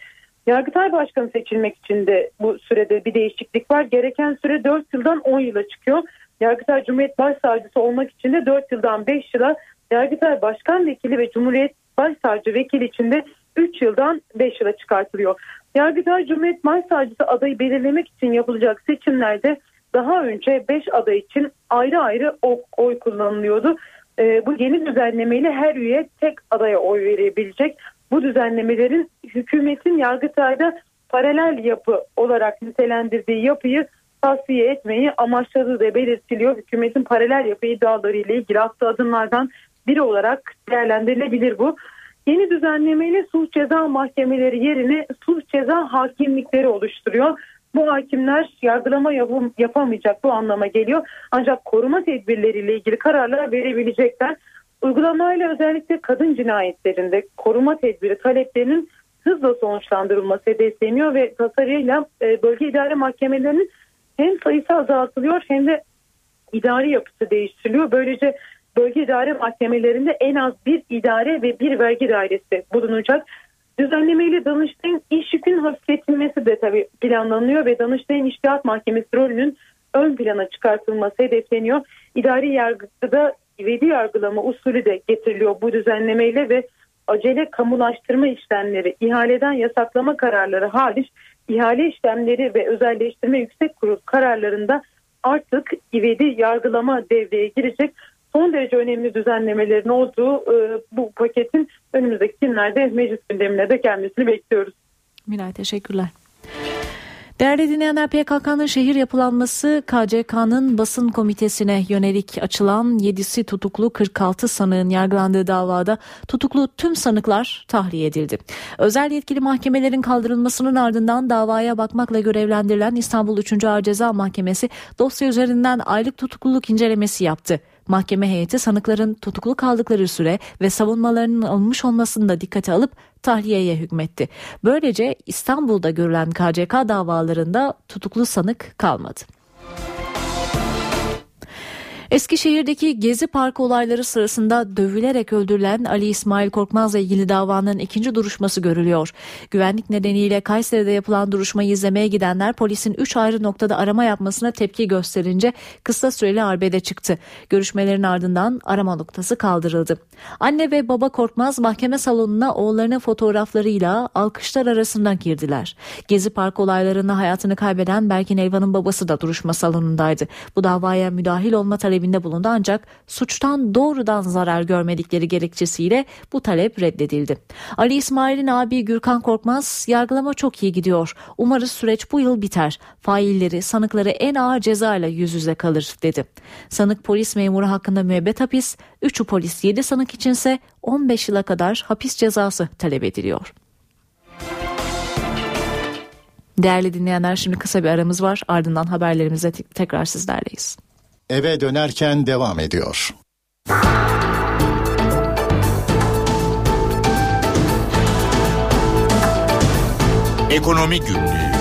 Yargıtay Başkanı seçilmek için de bu sürede bir değişiklik var. Gereken süre 4 yıldan 10 yıla çıkıyor. Yargıtay Cumhuriyet Başsavcısı olmak için de 4 yıldan 5 yıla, Yargıtay Başkan Vekili ve Cumhuriyet Başsavcı Vekili için de 3 yıldan 5 yıla çıkartılıyor. Yargıtay Cumhuriyet Başsavcısı adayı belirlemek için yapılacak seçimlerde daha önce 5 aday için ayrı ayrı oy, kullanılıyordu. Ee, bu yeni düzenlemeyle her üye tek adaya oy verebilecek. Bu düzenlemelerin hükümetin Yargıtay'da paralel yapı olarak nitelendirdiği yapıyı tasfiye etmeyi amaçladığı da belirtiliyor. Hükümetin paralel yapı iddiaları ile ilgili attığı adımlardan biri olarak değerlendirilebilir bu. Yeni düzenlemeyle suç ceza mahkemeleri yerine suç ceza hakimlikleri oluşturuyor. Bu hakimler yargılama yapamayacak bu anlama geliyor. Ancak koruma tedbirleriyle ilgili kararlar verebilecekler. Uygulamayla özellikle kadın cinayetlerinde koruma tedbiri taleplerinin hızla sonuçlandırılması hedefleniyor ve tasarıyla e, bölge idare mahkemelerinin hem sayısı azaltılıyor hem de idari yapısı değiştiriliyor. Böylece bölge idare mahkemelerinde en az bir idare ve bir vergi dairesi bulunacak. Düzenlemeyle Danıştay'ın iş yükünün hafifletilmesi de tabii planlanıyor ve Danıştay'ın iştihat mahkemesi rolünün ön plana çıkartılması hedefleniyor. İdari yargıda ivedi yargılama usulü de getiriliyor bu düzenlemeyle ve acele kamulaştırma işlemleri, ihaleden yasaklama kararları hariç ihale işlemleri ve özelleştirme yüksek kurul kararlarında artık ivedi yargılama devreye girecek son derece önemli düzenlemelerin olduğu e, bu paketin önümüzdeki günlerde meclis gündemine de gelmesini bekliyoruz. Miray teşekkürler. Değerli dinleyenler PKK'nın şehir yapılanması KCK'nın basın komitesine yönelik açılan 7'si tutuklu 46 sanığın yargılandığı davada tutuklu tüm sanıklar tahliye edildi. Özel yetkili mahkemelerin kaldırılmasının ardından davaya bakmakla görevlendirilen İstanbul 3. Ağır Ceza Mahkemesi dosya üzerinden aylık tutukluluk incelemesi yaptı. Mahkeme heyeti sanıkların tutuklu kaldıkları süre ve savunmalarının alınmış olmasını da dikkate alıp tahliyeye hükmetti. Böylece İstanbul'da görülen KCK davalarında tutuklu sanık kalmadı. Eskişehir'deki Gezi Parkı olayları sırasında dövülerek öldürülen Ali İsmail Korkmaz'la ilgili davanın ikinci duruşması görülüyor. Güvenlik nedeniyle Kayseri'de yapılan duruşmayı izlemeye gidenler polisin 3 ayrı noktada arama yapmasına tepki gösterince kısa süreli arbede çıktı. Görüşmelerin ardından arama noktası kaldırıldı. Anne ve baba Korkmaz mahkeme salonuna oğullarının fotoğraflarıyla alkışlar arasından girdiler. Gezi Parkı olaylarında hayatını kaybeden Berkin Elvan'ın babası da duruşma salonundaydı. Bu davaya müdahil olma talebi talebinde bulundu ancak suçtan doğrudan zarar görmedikleri gerekçesiyle bu talep reddedildi. Ali İsmail'in abi Gürkan Korkmaz yargılama çok iyi gidiyor. Umarız süreç bu yıl biter. Failleri, sanıkları en ağır cezayla yüz yüze kalır dedi. Sanık polis memuru hakkında müebbet hapis, 3'ü polis 7 sanık içinse 15 yıla kadar hapis cezası talep ediliyor. Değerli dinleyenler şimdi kısa bir aramız var ardından haberlerimize tekrar sizlerleyiz eve dönerken devam ediyor. Ekonomi Günlüğü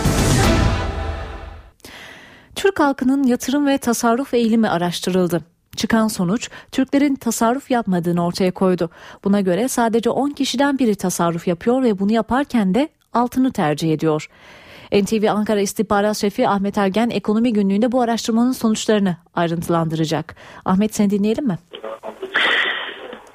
Türk halkının yatırım ve tasarruf eğilimi araştırıldı. Çıkan sonuç Türklerin tasarruf yapmadığını ortaya koydu. Buna göre sadece 10 kişiden biri tasarruf yapıyor ve bunu yaparken de altını tercih ediyor. NTV Ankara İstihbarat Şefi Ahmet Ergen ekonomi günlüğünde bu araştırmanın sonuçlarını ayrıntılandıracak. Ahmet seni dinleyelim mi?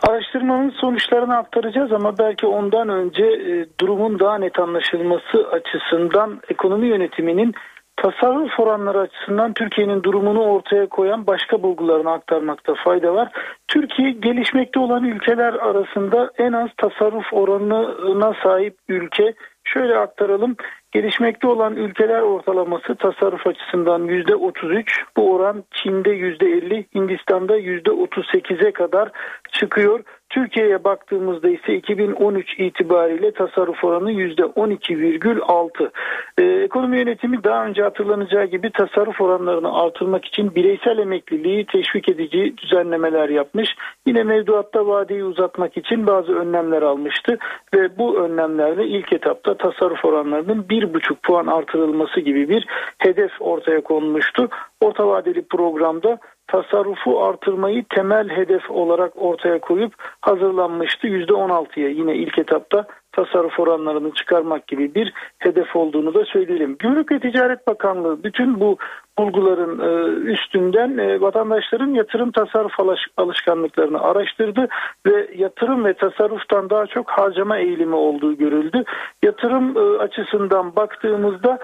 Araştırmanın sonuçlarını aktaracağız ama belki ondan önce e, durumun daha net anlaşılması açısından ekonomi yönetiminin tasarruf oranları açısından Türkiye'nin durumunu ortaya koyan başka bulgularını aktarmakta fayda var. Türkiye gelişmekte olan ülkeler arasında en az tasarruf oranına sahip ülke. Şöyle aktaralım. Gelişmekte olan ülkeler ortalaması tasarruf açısından %33. Bu oran Çin'de %50, Hindistan'da %38'e kadar çıkıyor. Türkiye'ye baktığımızda ise 2013 itibariyle tasarruf oranı %12,6. Ee, ekonomi yönetimi daha önce hatırlanacağı gibi tasarruf oranlarını artırmak için bireysel emekliliği teşvik edici düzenlemeler yapmış. Yine mevduatta vadeyi uzatmak için bazı önlemler almıştı ve bu önlemlerle ilk etapta tasarruf oranlarının 1,5 puan artırılması gibi bir hedef ortaya konmuştu. Orta vadeli programda tasarrufu artırmayı temel hedef olarak ortaya koyup hazırlanmıştı. %16'ya yine ilk etapta tasarruf oranlarını çıkarmak gibi bir hedef olduğunu da söyleyelim. Gümrük ve Ticaret Bakanlığı bütün bu bulguların e, üstünden e, vatandaşların yatırım tasarruf alışkanlıklarını araştırdı ve yatırım ve tasarruftan daha çok harcama eğilimi olduğu görüldü. Yatırım e, açısından baktığımızda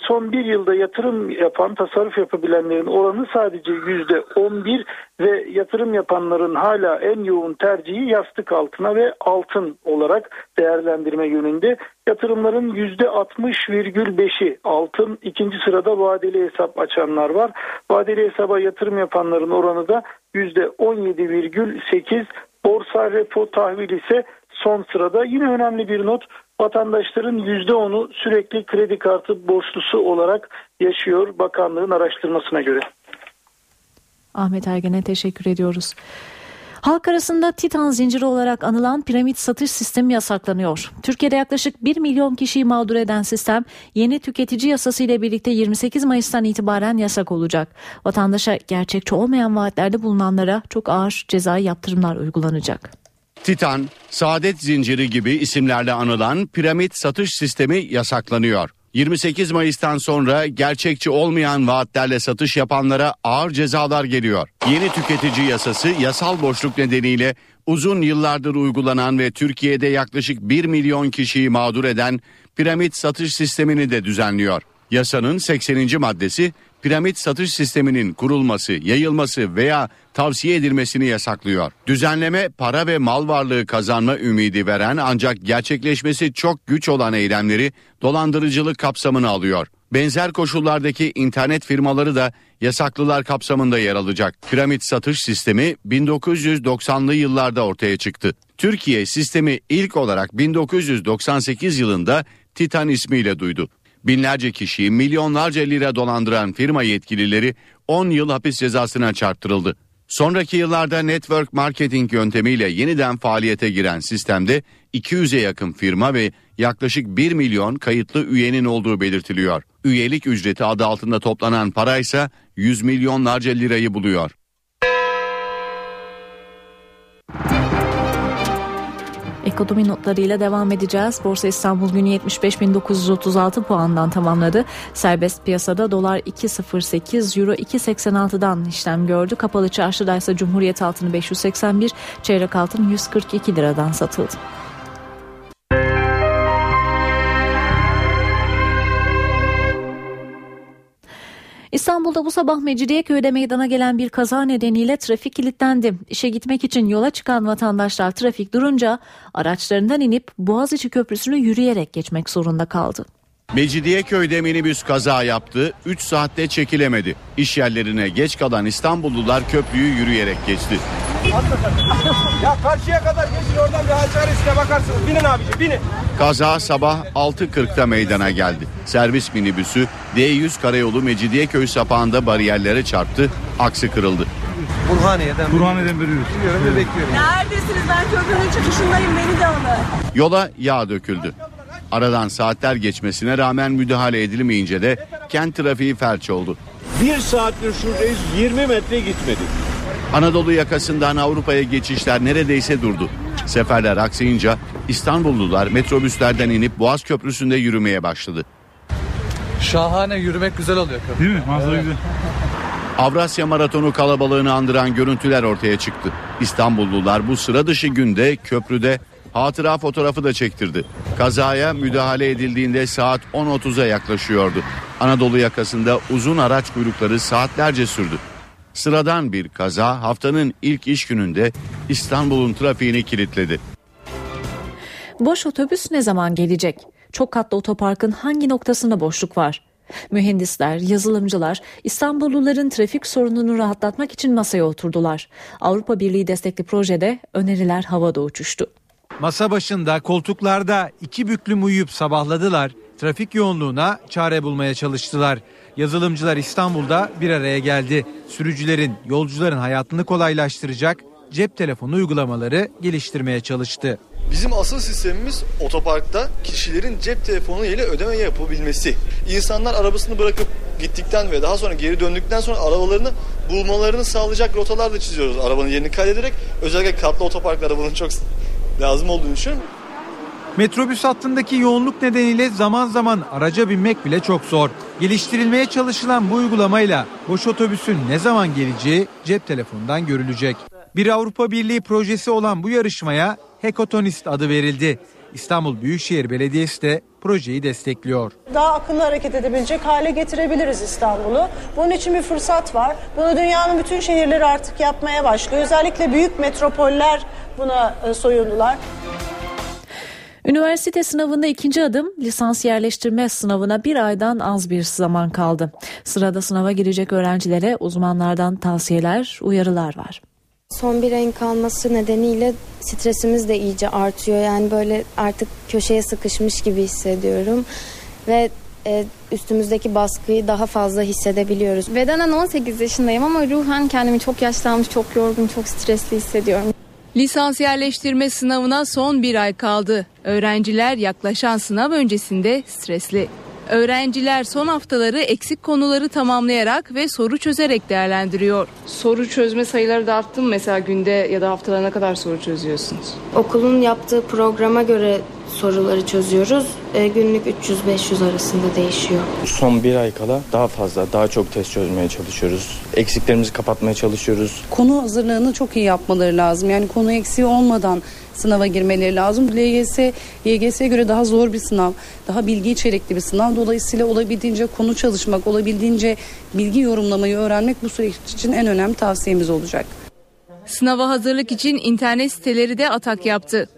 son bir yılda yatırım yapan, tasarruf yapabilenlerin oranı sadece yüzde 11 ve yatırım yapanların hala en yoğun tercihi yastık altına ve altın olarak değerlendirme yönünde. Yatırımların yüzde 60,5'i altın, ikinci sırada vadeli hesap açanlar var. Vadeli hesaba yatırım yapanların oranı da yüzde 17,8, borsa repo tahvil ise son sırada. Yine önemli bir not vatandaşların %10'u sürekli kredi kartı borçlusu olarak yaşıyor bakanlığın araştırmasına göre. Ahmet Ergen'e teşekkür ediyoruz. Halk arasında Titan zinciri olarak anılan piramit satış sistemi yasaklanıyor. Türkiye'de yaklaşık 1 milyon kişiyi mağdur eden sistem yeni tüketici yasası ile birlikte 28 Mayıs'tan itibaren yasak olacak. Vatandaşa gerçekçi olmayan vaatlerde bulunanlara çok ağır cezai yaptırımlar uygulanacak. Titan, Saadet Zinciri gibi isimlerle anılan piramit satış sistemi yasaklanıyor. 28 Mayıs'tan sonra gerçekçi olmayan vaatlerle satış yapanlara ağır cezalar geliyor. Yeni tüketici yasası yasal boşluk nedeniyle uzun yıllardır uygulanan ve Türkiye'de yaklaşık 1 milyon kişiyi mağdur eden piramit satış sistemini de düzenliyor. Yasanın 80. maddesi piramit satış sisteminin kurulması, yayılması veya tavsiye edilmesini yasaklıyor. Düzenleme para ve mal varlığı kazanma ümidi veren ancak gerçekleşmesi çok güç olan eylemleri dolandırıcılık kapsamına alıyor. Benzer koşullardaki internet firmaları da yasaklılar kapsamında yer alacak. Piramit satış sistemi 1990'lı yıllarda ortaya çıktı. Türkiye sistemi ilk olarak 1998 yılında Titan ismiyle duydu. Binlerce kişiyi milyonlarca lira dolandıran firma yetkilileri 10 yıl hapis cezasına çarptırıldı. Sonraki yıllarda network marketing yöntemiyle yeniden faaliyete giren sistemde 200'e yakın firma ve yaklaşık 1 milyon kayıtlı üyenin olduğu belirtiliyor. Üyelik ücreti adı altında toplanan para ise 100 milyonlarca lirayı buluyor. Ekonomi notlarıyla devam edeceğiz. Borsa İstanbul günü 75.936 puandan tamamladı. Serbest piyasada dolar 2.08, euro 2.86'dan işlem gördü. Kapalı çarşıda ise Cumhuriyet altını 581, çeyrek altın 142 liradan satıldı. İstanbul'da bu sabah Mecidiyeköy'de meydana gelen bir kaza nedeniyle trafik kilitlendi. İşe gitmek için yola çıkan vatandaşlar trafik durunca araçlarından inip Boğaziçi Köprüsü'nü yürüyerek geçmek zorunda kaldı. Mecidiyeköy'de minibüs kaza yaptı, 3 saatte çekilemedi. İş yerlerine geç kalan İstanbullular köprüyü yürüyerek geçti. Ya karşıya kadar geçin oradan bir işte bakarsınız. Binin abici binin. Kaza sabah 6.40'da meydana geldi. Servis minibüsü D100 Karayolu Mecidiyeköy sapağında bariyerlere çarptı, aksı kırıldı. Burhaniye'den Burhaniye'den veriyoruz. Biliyorum ve bekliyorum. Neredesiniz? Ben köprünün çıkışındayım. Beni de alın. Yola yağ döküldü. Aradan saatler geçmesine rağmen müdahale edilmeyince de kent trafiği felç oldu. Bir saattir şuradayız 20 metre gitmedik. Anadolu yakasından Avrupa'ya geçişler neredeyse durdu. Seferler aksayınca İstanbullular metrobüslerden inip Boğaz Köprüsü'nde yürümeye başladı. Şahane yürümek güzel oluyor. Köprü. Değil mi? Manzara evet. güzel. Avrasya Maratonu kalabalığını andıran görüntüler ortaya çıktı. İstanbullular bu sıra dışı günde köprüde hatıra fotoğrafı da çektirdi. Kazaya müdahale edildiğinde saat 10.30'a yaklaşıyordu. Anadolu yakasında uzun araç kuyrukları saatlerce sürdü. Sıradan bir kaza haftanın ilk iş gününde İstanbul'un trafiğini kilitledi. Boş otobüs ne zaman gelecek? Çok katlı otoparkın hangi noktasında boşluk var? Mühendisler, yazılımcılar İstanbulluların trafik sorununu rahatlatmak için masaya oturdular. Avrupa Birliği destekli projede öneriler havada uçuştu. Masa başında koltuklarda iki büklüm uyuyup sabahladılar. Trafik yoğunluğuna çare bulmaya çalıştılar. Yazılımcılar İstanbul'da bir araya geldi. Sürücülerin, yolcuların hayatını kolaylaştıracak cep telefonu uygulamaları geliştirmeye çalıştı. Bizim asıl sistemimiz otoparkta kişilerin cep telefonu ile ödeme yapabilmesi. İnsanlar arabasını bırakıp gittikten ve daha sonra geri döndükten sonra arabalarını bulmalarını sağlayacak rotalar da çiziyoruz. Arabanın yerini kaydederek özellikle katlı otoparklarda bunun çok lazım olduğunu düşünüyorum. Metrobüs hattındaki yoğunluk nedeniyle zaman zaman araca binmek bile çok zor. Geliştirilmeye çalışılan bu uygulamayla boş otobüsün ne zaman geleceği cep telefonundan görülecek. Bir Avrupa Birliği projesi olan bu yarışmaya Hekotonist adı verildi. İstanbul Büyükşehir Belediyesi de projeyi destekliyor. Daha akıllı hareket edebilecek hale getirebiliriz İstanbul'u. Bunun için bir fırsat var. Bunu dünyanın bütün şehirleri artık yapmaya başlıyor. Özellikle büyük metropoller buna e, soyundular. Üniversite sınavında ikinci adım lisans yerleştirme sınavına bir aydan az bir zaman kaldı. Sırada sınava girecek öğrencilere uzmanlardan tavsiyeler, uyarılar var. Son bir ayın kalması nedeniyle stresimiz de iyice artıyor. Yani böyle artık köşeye sıkışmış gibi hissediyorum. Ve e, üstümüzdeki baskıyı daha fazla hissedebiliyoruz. Bedenen 18 yaşındayım ama ruhen kendimi çok yaşlanmış, çok yorgun, çok stresli hissediyorum. Lisans yerleştirme sınavına son bir ay kaldı. Öğrenciler yaklaşan sınav öncesinde stresli. Öğrenciler son haftaları eksik konuları tamamlayarak ve soru çözerek değerlendiriyor. Soru çözme sayıları da arttı mı mesela günde ya da haftada ne kadar soru çözüyorsunuz? Okulun yaptığı programa göre soruları çözüyoruz. E, günlük 300-500 arasında değişiyor. Son bir ay kala daha fazla, daha çok test çözmeye çalışıyoruz. Eksiklerimizi kapatmaya çalışıyoruz. Konu hazırlığını çok iyi yapmaları lazım. Yani konu eksiği olmadan sınava girmeleri lazım. LGS, YGS'ye göre daha zor bir sınav, daha bilgi içerikli bir sınav. Dolayısıyla olabildiğince konu çalışmak, olabildiğince bilgi yorumlamayı öğrenmek bu süreç için en önemli tavsiyemiz olacak. Sınava hazırlık için internet siteleri de atak yaptı.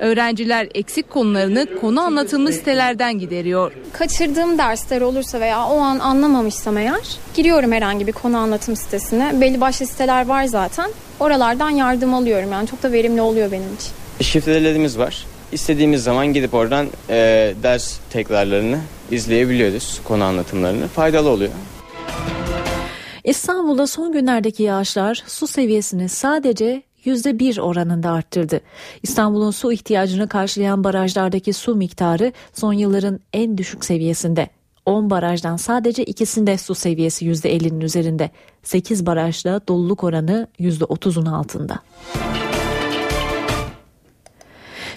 Öğrenciler eksik konularını konu anlatılmış sitelerden gideriyor. Kaçırdığım dersler olursa veya o an anlamamışsam eğer giriyorum herhangi bir konu anlatım sitesine. Belli başlı siteler var zaten. Oralardan yardım alıyorum yani çok da verimli oluyor benim için. Şifrelerimiz var. İstediğimiz zaman gidip oradan e, ders tekrarlarını izleyebiliyoruz, konu anlatımlarını. Faydalı oluyor. İstanbul'da son günlerdeki yağışlar su seviyesini sadece %1 oranında arttırdı. İstanbul'un su ihtiyacını karşılayan barajlardaki su miktarı son yılların en düşük seviyesinde. 10 barajdan sadece ikisinde su seviyesi %50'nin üzerinde. 8 barajda doluluk oranı %30'un altında.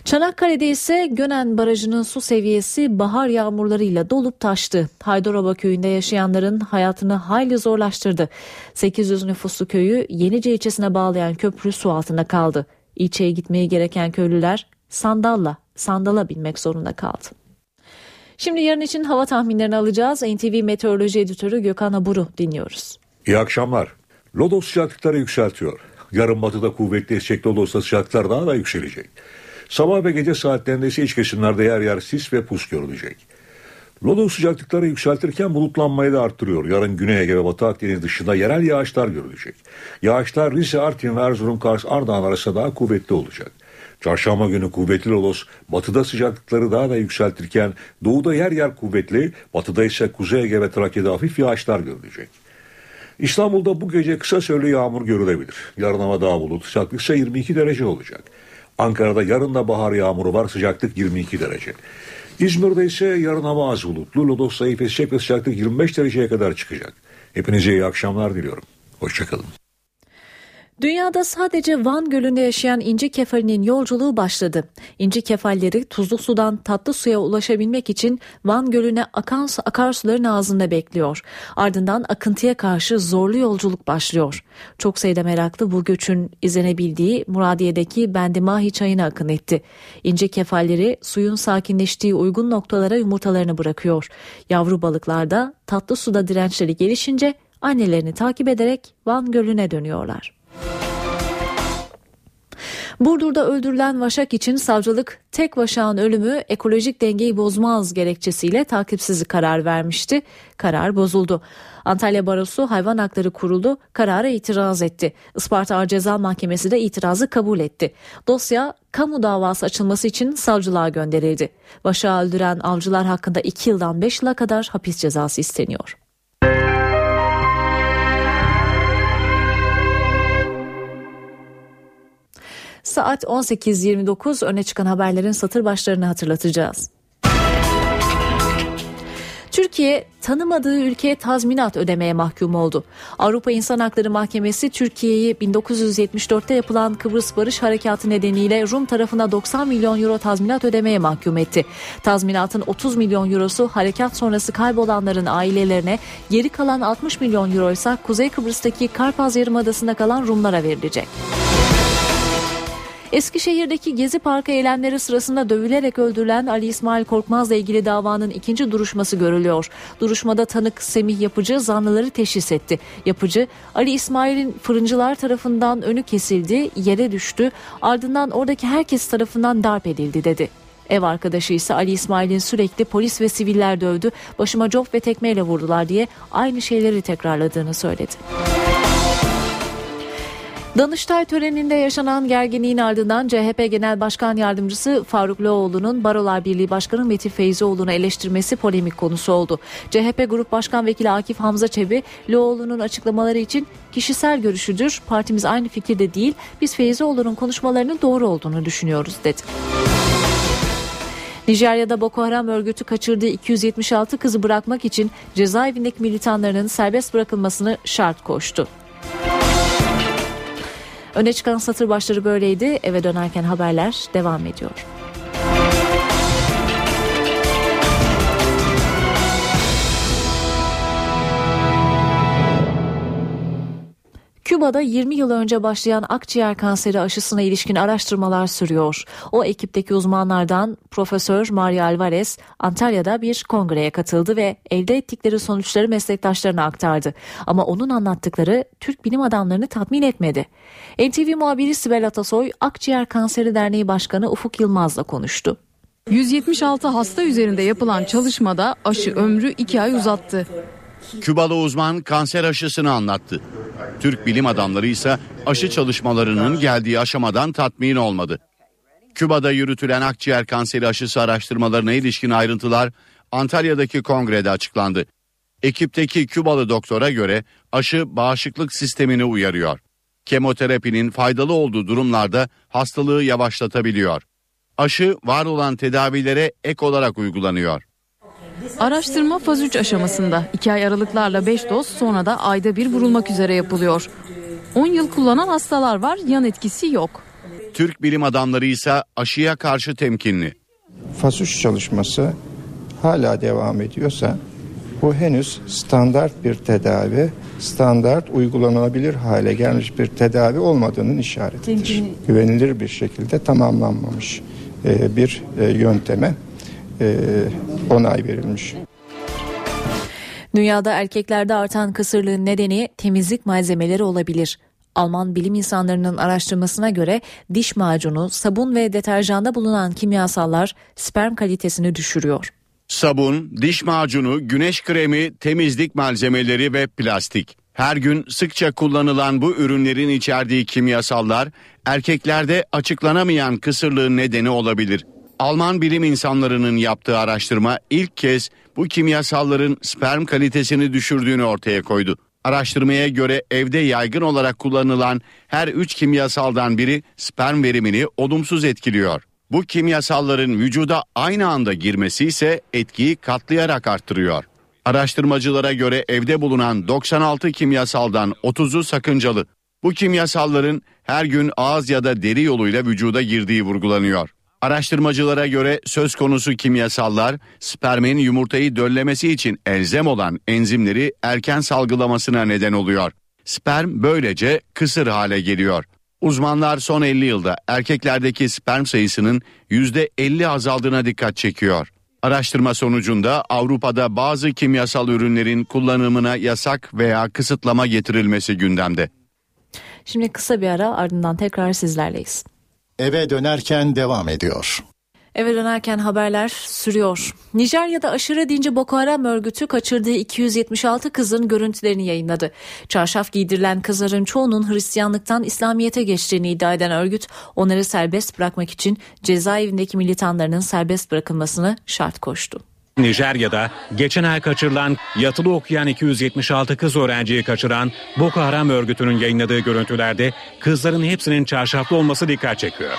Çanakkale'de ise Gönen Barajı'nın su seviyesi bahar yağmurlarıyla dolup taştı. Haydaroba köyünde yaşayanların hayatını hayli zorlaştırdı. 800 nüfuslu köyü Yenice ilçesine bağlayan köprü su altında kaldı. İlçeye gitmeye gereken köylüler sandalla, sandala binmek zorunda kaldı. Şimdi yarın için hava tahminlerini alacağız. NTV Meteoroloji Editörü Gökhan Aburu dinliyoruz. İyi akşamlar. Lodos sıcaklıkları yükseltiyor. Yarın batıda kuvvetli esecek Lodos'ta sıcaklıklar daha da yükselecek. Sabah ve gece saatlerinde ise iç kesimlerde yer yer sis ve pus görülecek. Lodos sıcaklıkları yükseltirken bulutlanmayı da arttırıyor. Yarın Güney Ege ve Batı Akdeniz dışında yerel yağışlar görülecek. Yağışlar Rize, Artvin ve Erzurum, Kars, Ardahan arasında daha kuvvetli olacak. Çarşamba günü kuvvetli lodos batıda sıcaklıkları daha da yükseltirken doğuda yer yer kuvvetli, batıda ise Kuzey Ege ve Trakya'da hafif yağışlar görülecek. İstanbul'da bu gece kısa süreli yağmur görülebilir. Yarın hava daha bulut, sıcaklık ise 22 derece olacak. Ankara'da yarın da bahar yağmuru var sıcaklık 22 derece. İzmir'de ise yarın hava az bulutlu. Lodos zayıf esecek ve sıcaklık 25 dereceye kadar çıkacak. Hepinize iyi akşamlar diliyorum. Hoşçakalın. Dünyada sadece Van Gölü'nde yaşayan inci kefalinin yolculuğu başladı. İnci kefalleri tuzlu sudan tatlı suya ulaşabilmek için Van Gölü'ne akan akarsuların ağzında bekliyor. Ardından akıntıya karşı zorlu yolculuk başlıyor. Çok sayıda meraklı bu göçün izlenebildiği Muradiye'deki Bendimahi çayına akın etti. İnci kefalleri suyun sakinleştiği uygun noktalara yumurtalarını bırakıyor. Yavru balıklar da tatlı suda dirençleri gelişince annelerini takip ederek Van Gölü'ne dönüyorlar. Burdur'da öldürülen vaşak için savcılık tek vaşağın ölümü ekolojik dengeyi bozmaz gerekçesiyle takipsizlik karar vermişti. Karar bozuldu. Antalya Barosu Hayvan Hakları Kurulu karara itiraz etti. Isparta Ağır Ceza Mahkemesi de itirazı kabul etti. Dosya kamu davası açılması için savcılığa gönderildi. Vaşağı öldüren avcılar hakkında 2 yıldan 5 yıla kadar hapis cezası isteniyor. Saat 18.29 öne çıkan haberlerin satır başlarını hatırlatacağız. Türkiye tanımadığı ülkeye tazminat ödemeye mahkum oldu. Avrupa İnsan Hakları Mahkemesi Türkiye'yi 1974'te yapılan Kıbrıs Barış Harekatı nedeniyle Rum tarafına 90 milyon euro tazminat ödemeye mahkum etti. Tazminatın 30 milyon eurosu harekat sonrası kaybolanların ailelerine, geri kalan 60 milyon euro ise Kuzey Kıbrıs'taki Karpaz Yarımadası'nda kalan Rumlara verilecek. Eskişehir'deki Gezi Parkı eylemleri sırasında dövülerek öldürülen Ali İsmail Korkmaz'la ilgili davanın ikinci duruşması görülüyor. Duruşmada tanık Semih Yapıcı zanlıları teşhis etti. Yapıcı, Ali İsmail'in fırıncılar tarafından önü kesildi, yere düştü, ardından oradaki herkes tarafından darp edildi dedi. Ev arkadaşı ise Ali İsmail'in sürekli polis ve siviller dövdü, başıma cop ve tekmeyle vurdular diye aynı şeyleri tekrarladığını söyledi. Danıştay töreninde yaşanan gerginliğin ardından CHP Genel Başkan Yardımcısı Faruk Loğlu'nun Barolar Birliği Başkanı Metin Feyzioğlu'nu eleştirmesi polemik konusu oldu. CHP Grup Başkan Vekili Akif Hamza Çebi, Loğlu'nun açıklamaları için kişisel görüşüdür, partimiz aynı fikirde değil, biz Feyzioğlu'nun konuşmalarının doğru olduğunu düşünüyoruz dedi. Nijerya'da Boko Haram örgütü kaçırdığı 276 kızı bırakmak için cezaevindeki militanlarının serbest bırakılmasını şart koştu. Öne çıkan satır başları böyleydi. Eve dönerken haberler devam ediyor. Küba'da 20 yıl önce başlayan akciğer kanseri aşısına ilişkin araştırmalar sürüyor. O ekipteki uzmanlardan Profesör Mario Alvarez Antalya'da bir kongreye katıldı ve elde ettikleri sonuçları meslektaşlarına aktardı. Ama onun anlattıkları Türk bilim adamlarını tatmin etmedi. NTV muhabiri Sibel Atasoy Akciğer Kanseri Derneği Başkanı Ufuk Yılmaz'la konuştu. 176 hasta üzerinde yapılan çalışmada aşı ömrü 2 ay uzattı. Kübalı uzman kanser aşısını anlattı. Türk bilim adamları ise aşı çalışmalarının geldiği aşamadan tatmin olmadı. Küba'da yürütülen akciğer kanseri aşısı araştırmalarına ilişkin ayrıntılar Antalya'daki kongrede açıklandı. Ekipteki Kübalı doktora göre aşı bağışıklık sistemini uyarıyor. Kemoterapinin faydalı olduğu durumlarda hastalığı yavaşlatabiliyor. Aşı var olan tedavilere ek olarak uygulanıyor. Araştırma faz 3 aşamasında 2 ay aralıklarla 5 doz sonra da ayda bir vurulmak üzere yapılıyor. 10 yıl kullanan hastalar var yan etkisi yok. Türk bilim adamları ise aşıya karşı temkinli. Faz 3 çalışması hala devam ediyorsa bu henüz standart bir tedavi, standart uygulanabilir hale gelmiş bir tedavi olmadığının işaretidir. Güvenilir bir şekilde tamamlanmamış e, bir e, yönteme onay verilmiş. Dünyada erkeklerde artan kısırlığın nedeni temizlik malzemeleri olabilir. Alman bilim insanlarının araştırmasına göre diş macunu, sabun ve deterjanda bulunan kimyasallar sperm kalitesini düşürüyor. Sabun, diş macunu, güneş kremi, temizlik malzemeleri ve plastik. Her gün sıkça kullanılan bu ürünlerin içerdiği kimyasallar erkeklerde açıklanamayan kısırlığın nedeni olabilir. Alman bilim insanlarının yaptığı araştırma ilk kez bu kimyasalların sperm kalitesini düşürdüğünü ortaya koydu. Araştırmaya göre evde yaygın olarak kullanılan her üç kimyasaldan biri sperm verimini olumsuz etkiliyor. Bu kimyasalların vücuda aynı anda girmesi ise etkiyi katlayarak arttırıyor. Araştırmacılara göre evde bulunan 96 kimyasaldan 30'u sakıncalı. Bu kimyasalların her gün ağız ya da deri yoluyla vücuda girdiği vurgulanıyor. Araştırmacılara göre söz konusu kimyasallar spermin yumurtayı döllemesi için elzem olan enzimleri erken salgılamasına neden oluyor. Sperm böylece kısır hale geliyor. Uzmanlar son 50 yılda erkeklerdeki sperm sayısının %50 azaldığına dikkat çekiyor. Araştırma sonucunda Avrupa'da bazı kimyasal ürünlerin kullanımına yasak veya kısıtlama getirilmesi gündemde. Şimdi kısa bir ara ardından tekrar sizlerleyiz. Eve dönerken devam ediyor. Eve dönerken haberler sürüyor. Nijerya'da aşırı dinci Boko Haram örgütü kaçırdığı 276 kızın görüntülerini yayınladı. Çarşaf giydirilen kızların çoğunun Hristiyanlıktan İslamiyet'e geçtiğini iddia eden örgüt onları serbest bırakmak için cezaevindeki militanlarının serbest bırakılmasını şart koştu. Nijerya'da geçen ay kaçırılan yatılı okuyan 276 kız öğrenciyi kaçıran Boko Haram örgütünün yayınladığı görüntülerde kızların hepsinin çarşaflı olması dikkat çekiyor.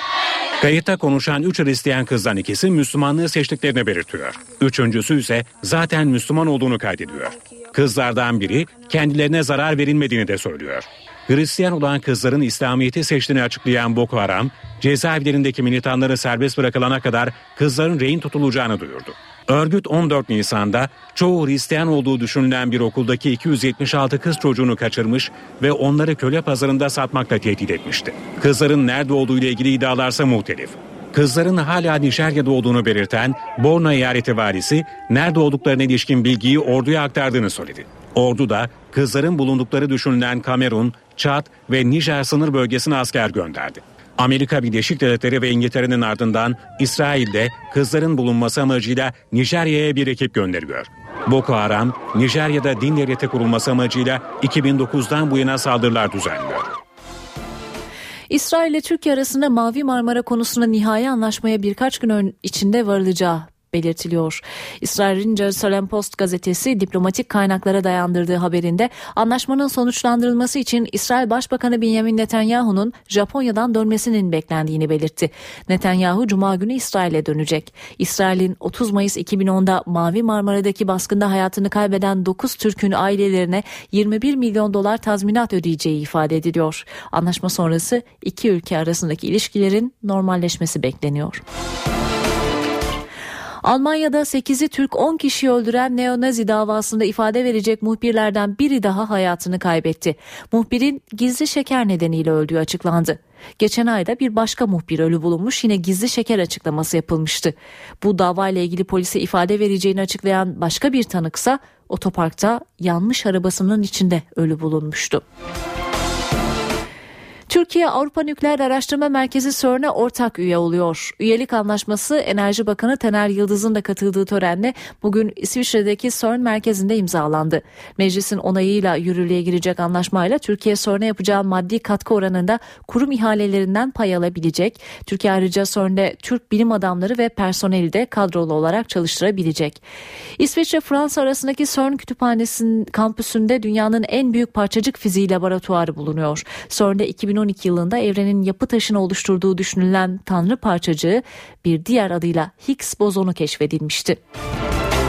Kayıtta konuşan 3 Hristiyan kızdan ikisi Müslümanlığı seçtiklerini belirtiyor. Üçüncüsü ise zaten Müslüman olduğunu kaydediyor. Kızlardan biri kendilerine zarar verilmediğini de söylüyor. Hristiyan olan kızların İslamiyet'i seçtiğini açıklayan Boko Haram, cezaevlerindeki militanları serbest bırakılana kadar kızların rehin tutulacağını duyurdu. Örgüt 14 Nisan'da çoğu Hristiyan olduğu düşünülen bir okuldaki 276 kız çocuğunu kaçırmış ve onları köle pazarında satmakla tehdit etmişti. Kızların nerede olduğu ile ilgili iddialarsa muhtelif. Kızların hala Nijerya'da olduğunu belirten Borno eyaleti valisi nerede olduklarına ilişkin bilgiyi orduya aktardığını söyledi. Ordu da kızların bulundukları düşünülen Kamerun, Çad ve Nijer sınır bölgesine asker gönderdi. Amerika Birleşik Devletleri ve İngiltere'nin ardından İsrail'de kızların bulunması amacıyla Nijerya'ya bir ekip gönderiyor. Boko Haram, Nijerya'da din devleti kurulması amacıyla 2009'dan bu yana saldırılar düzenliyor. İsrail ile Türkiye arasında Mavi Marmara konusunda nihai anlaşmaya birkaç gün içinde varılacağı belirtiliyor. İsrail'in Jerusalem Post gazetesi diplomatik kaynaklara dayandırdığı haberinde anlaşmanın sonuçlandırılması için İsrail Başbakanı Benjamin Netanyahu'nun Japonya'dan dönmesinin beklendiğini belirtti. Netanyahu Cuma günü İsrail'e dönecek. İsrail'in 30 Mayıs 2010'da Mavi Marmara'daki baskında hayatını kaybeden 9 Türk'ün ailelerine 21 milyon dolar tazminat ödeyeceği ifade ediliyor. Anlaşma sonrası iki ülke arasındaki ilişkilerin normalleşmesi bekleniyor. Almanya'da 8'i Türk 10 kişi öldüren neonazi davasında ifade verecek muhbirlerden biri daha hayatını kaybetti. Muhbirin gizli şeker nedeniyle öldüğü açıklandı. Geçen ayda bir başka muhbir ölü bulunmuş yine gizli şeker açıklaması yapılmıştı. Bu davayla ilgili polise ifade vereceğini açıklayan başka bir tanıksa otoparkta yanmış arabasının içinde ölü bulunmuştu. Türkiye Avrupa Nükleer Araştırma Merkezi CERN'e ortak üye oluyor. Üyelik anlaşması Enerji Bakanı Tener Yıldız'ın da katıldığı törenle bugün İsviçre'deki CERN merkezinde imzalandı. Meclisin onayıyla yürürlüğe girecek anlaşmayla Türkiye CERN'e yapacağı maddi katkı oranında kurum ihalelerinden pay alabilecek. Türkiye ayrıca CERN'de Türk bilim adamları ve personeli de kadrolu olarak çalıştırabilecek. İsviçre Fransa arasındaki CERN kütüphanesinin kampüsünde dünyanın en büyük parçacık fiziği laboratuvarı bulunuyor. CERN'de 2012 2012 yılında evrenin yapı taşını oluşturduğu düşünülen tanrı parçacığı bir diğer adıyla Higgs bozonu keşfedilmişti. Ukrayna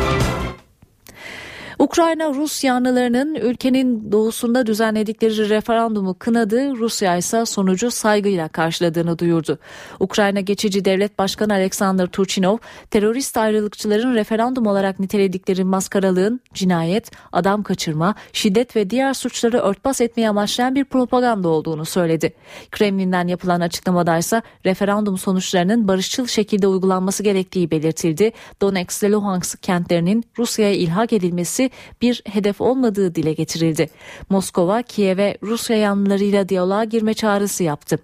Rus yanlılarının ülkenin doğusunda düzenledikleri referandumu kınadı, Rusya ise sonucu saygıyla karşıladığını duyurdu. Ukrayna Geçici Devlet Başkanı Alexander Turchinov, terörist ayrılıkçıların referandum olarak niteledikleri maskaralığın cinayet, adam kaçırma, şiddet ve diğer suçları örtbas etmeye amaçlayan bir propaganda olduğunu söyledi. Kremlin'den yapılan açıklamada ise referandum sonuçlarının barışçıl şekilde uygulanması gerektiği belirtildi. Donetsk ve Luhansk kentlerinin Rusya'ya ilhak edilmesi bir hedef olmadığı dile getirildi. Moskova, Kiev'e Rusya yanlılarıyla diyaloğa girme çağrısı yaptı.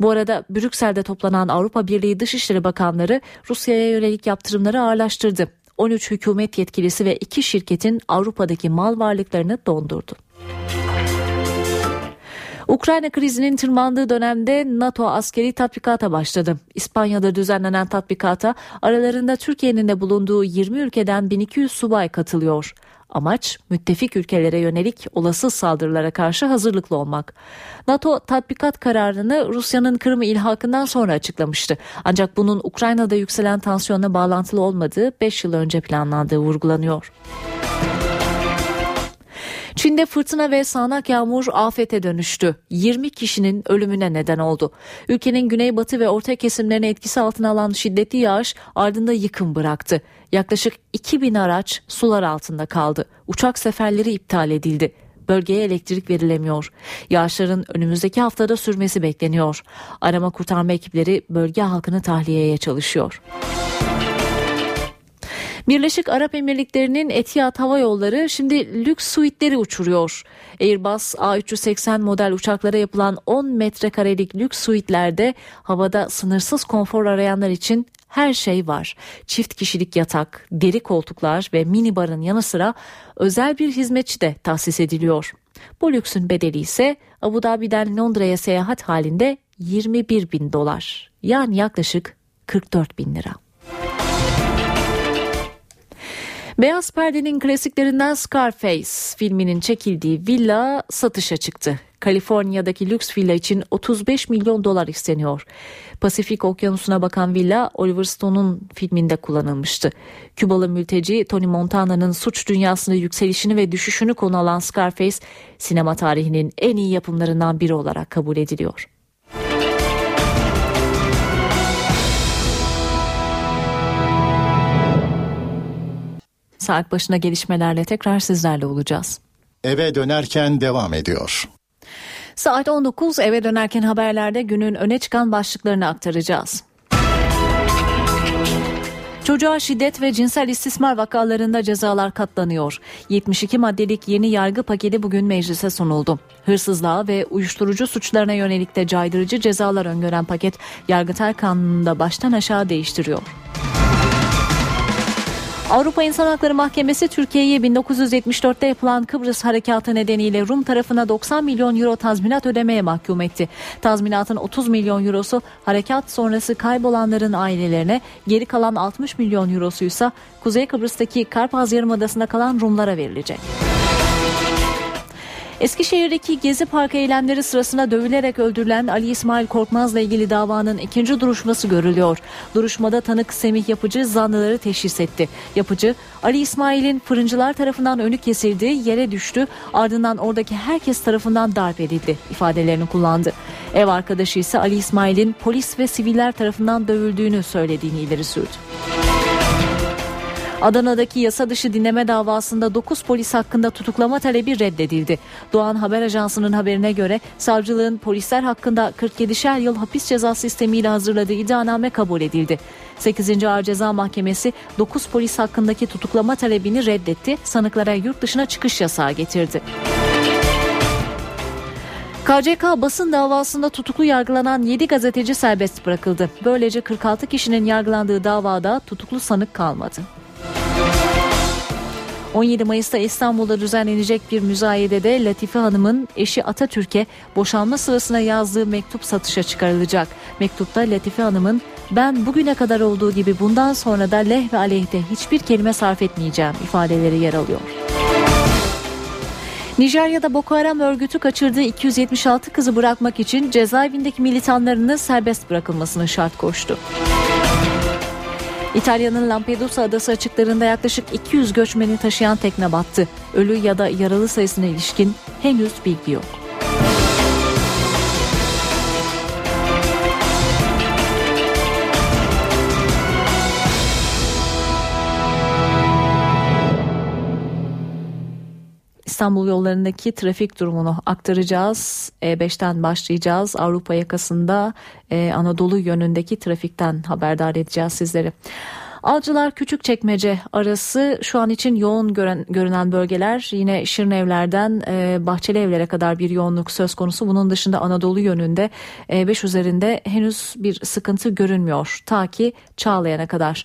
Bu arada Brüksel'de toplanan Avrupa Birliği Dışişleri Bakanları Rusya'ya yönelik yaptırımları ağırlaştırdı. 13 hükümet yetkilisi ve iki şirketin Avrupa'daki mal varlıklarını dondurdu. Ukrayna krizinin tırmandığı dönemde NATO askeri tatbikata başladı. İspanya'da düzenlenen tatbikata aralarında Türkiye'nin de bulunduğu 20 ülkeden 1200 subay katılıyor. Amaç müttefik ülkelere yönelik olası saldırılara karşı hazırlıklı olmak. NATO tatbikat kararını Rusya'nın Kırım ilhakından sonra açıklamıştı. Ancak bunun Ukrayna'da yükselen tansiyonla bağlantılı olmadığı 5 yıl önce planlandığı vurgulanıyor. Çin'de fırtına ve sağanak yağmur afete dönüştü. 20 kişinin ölümüne neden oldu. Ülkenin güneybatı ve orta kesimlerini etkisi altına alan şiddetli yağış ardında yıkım bıraktı. Yaklaşık 2000 araç sular altında kaldı. Uçak seferleri iptal edildi bölgeye elektrik verilemiyor. Yağışların önümüzdeki haftada sürmesi bekleniyor. Arama kurtarma ekipleri bölge halkını tahliyeye çalışıyor. Birleşik Arap Emirlikleri'nin Etihad Hava Yolları şimdi lüks suitleri uçuruyor. Airbus A380 model uçaklara yapılan 10 metrekarelik lüks suitlerde havada sınırsız konfor arayanlar için her şey var. Çift kişilik yatak, deri koltuklar ve mini barın yanı sıra özel bir hizmetçi de tahsis ediliyor. Bu lüksün bedeli ise Abu Dhabi'den Londra'ya seyahat halinde 21 bin dolar. Yani yaklaşık 44 bin lira. Beyaz Perde'nin klasiklerinden Scarface filminin çekildiği villa satışa çıktı. Kaliforniya'daki lüks villa için 35 milyon dolar isteniyor. Pasifik Okyanusu'na bakan villa Oliver Stone'un filminde kullanılmıştı. Kübalı mülteci Tony Montana'nın suç dünyasında yükselişini ve düşüşünü konu alan Scarface sinema tarihinin en iyi yapımlarından biri olarak kabul ediliyor. Saat başına gelişmelerle tekrar sizlerle olacağız. Eve dönerken devam ediyor. Saat 19 eve dönerken haberlerde günün öne çıkan başlıklarını aktaracağız. Çocuğa şiddet ve cinsel istismar vakalarında cezalar katlanıyor. 72 maddelik yeni yargı paketi bugün meclise sunuldu. Hırsızlığa ve uyuşturucu suçlarına yönelik de caydırıcı cezalar öngören paket Yargıtay Kanunu'nda baştan aşağı değiştiriyor. Avrupa İnsan Hakları Mahkemesi Türkiye'ye 1974'te yapılan Kıbrıs Harekatı nedeniyle Rum tarafına 90 milyon euro tazminat ödemeye mahkum etti. Tazminatın 30 milyon eurosu harekat sonrası kaybolanların ailelerine, geri kalan 60 milyon eurosu ise Kuzey Kıbrıs'taki Karpaz Yarımadası'nda kalan Rumlara verilecek. Eskişehir'deki Gezi Parkı eylemleri sırasında dövülerek öldürülen Ali İsmail Korkmaz'la ilgili davanın ikinci duruşması görülüyor. Duruşmada tanık Semih Yapıcı zanlıları teşhis etti. Yapıcı, Ali İsmail'in fırıncılar tarafından önü kesildi, yere düştü, ardından oradaki herkes tarafından darp edildi ifadelerini kullandı. Ev arkadaşı ise Ali İsmail'in polis ve siviller tarafından dövüldüğünü söylediğini ileri sürdü. Adana'daki yasa dışı dinleme davasında 9 polis hakkında tutuklama talebi reddedildi. Doğan Haber Ajansı'nın haberine göre savcılığın polisler hakkında 47'şer yıl hapis cezası sistemiyle hazırladığı iddianame kabul edildi. 8. Ağır Ceza Mahkemesi 9 polis hakkındaki tutuklama talebini reddetti. Sanıklara yurt dışına çıkış yasağı getirdi. KCK basın davasında tutuklu yargılanan 7 gazeteci serbest bırakıldı. Böylece 46 kişinin yargılandığı davada tutuklu sanık kalmadı. 17 Mayıs'ta İstanbul'da düzenlenecek bir müzayedede Latife Hanım'ın eşi Atatürk'e boşanma sırasına yazdığı mektup satışa çıkarılacak. Mektupta Latife Hanım'ın ben bugüne kadar olduğu gibi bundan sonra da leh ve aleyhte hiçbir kelime sarf etmeyeceğim ifadeleri yer alıyor. Nijerya'da Boko Haram örgütü kaçırdığı 276 kızı bırakmak için cezaevindeki militanlarını serbest bırakılmasını şart koştu. İtalya'nın Lampedusa adası açıklarında yaklaşık 200 göçmeni taşıyan tekne battı. Ölü ya da yaralı sayısına ilişkin henüz bilgi yok. İstanbul yollarındaki trafik durumunu aktaracağız. E5'ten başlayacağız. Avrupa yakasında e, Anadolu yönündeki trafikten haberdar edeceğiz sizleri. Avcılar Küçükçekmece arası şu an için yoğun gören, görünen bölgeler yine Şirinevler'den e, Bahçeli Evler'e kadar bir yoğunluk söz konusu. Bunun dışında Anadolu yönünde E5 üzerinde henüz bir sıkıntı görünmüyor ta ki Çağlayan'a kadar.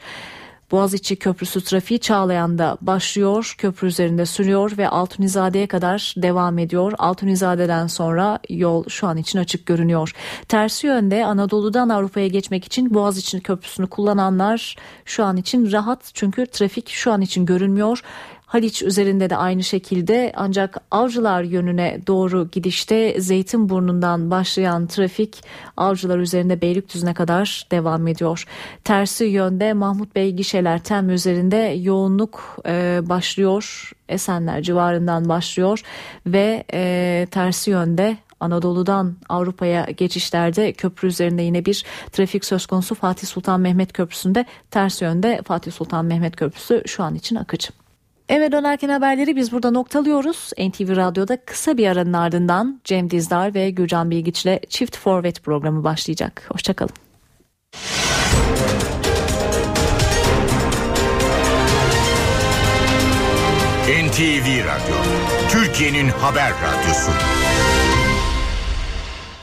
Boğaziçi Köprüsü trafiği Çağlayan'da başlıyor, köprü üzerinde sürüyor ve Altunizade'ye kadar devam ediyor. Altunizade'den sonra yol şu an için açık görünüyor. Tersi yönde Anadolu'dan Avrupa'ya geçmek için Boğaziçi Köprüsü'nü kullananlar şu an için rahat çünkü trafik şu an için görünmüyor. Haliç üzerinde de aynı şekilde ancak avcılar yönüne doğru gidişte Zeytinburnu'ndan başlayan trafik avcılar üzerinde Beylikdüzü'ne kadar devam ediyor. Tersi yönde Mahmut Bey gişeler tem üzerinde yoğunluk e, başlıyor. Esenler civarından başlıyor ve e, tersi yönde Anadolu'dan Avrupa'ya geçişlerde köprü üzerinde yine bir trafik söz konusu Fatih Sultan Mehmet Köprüsü'nde ters yönde Fatih Sultan Mehmet Köprüsü şu an için akıcı. Eve dönerken haberleri biz burada noktalıyoruz. NTV Radyo'da kısa bir aranın ardından Cem Dizdar ve Gürcan Bilgiç'le Çift Forvet programı başlayacak. Hoşçakalın. NTV Radyo, Türkiye'nin haber radyosu.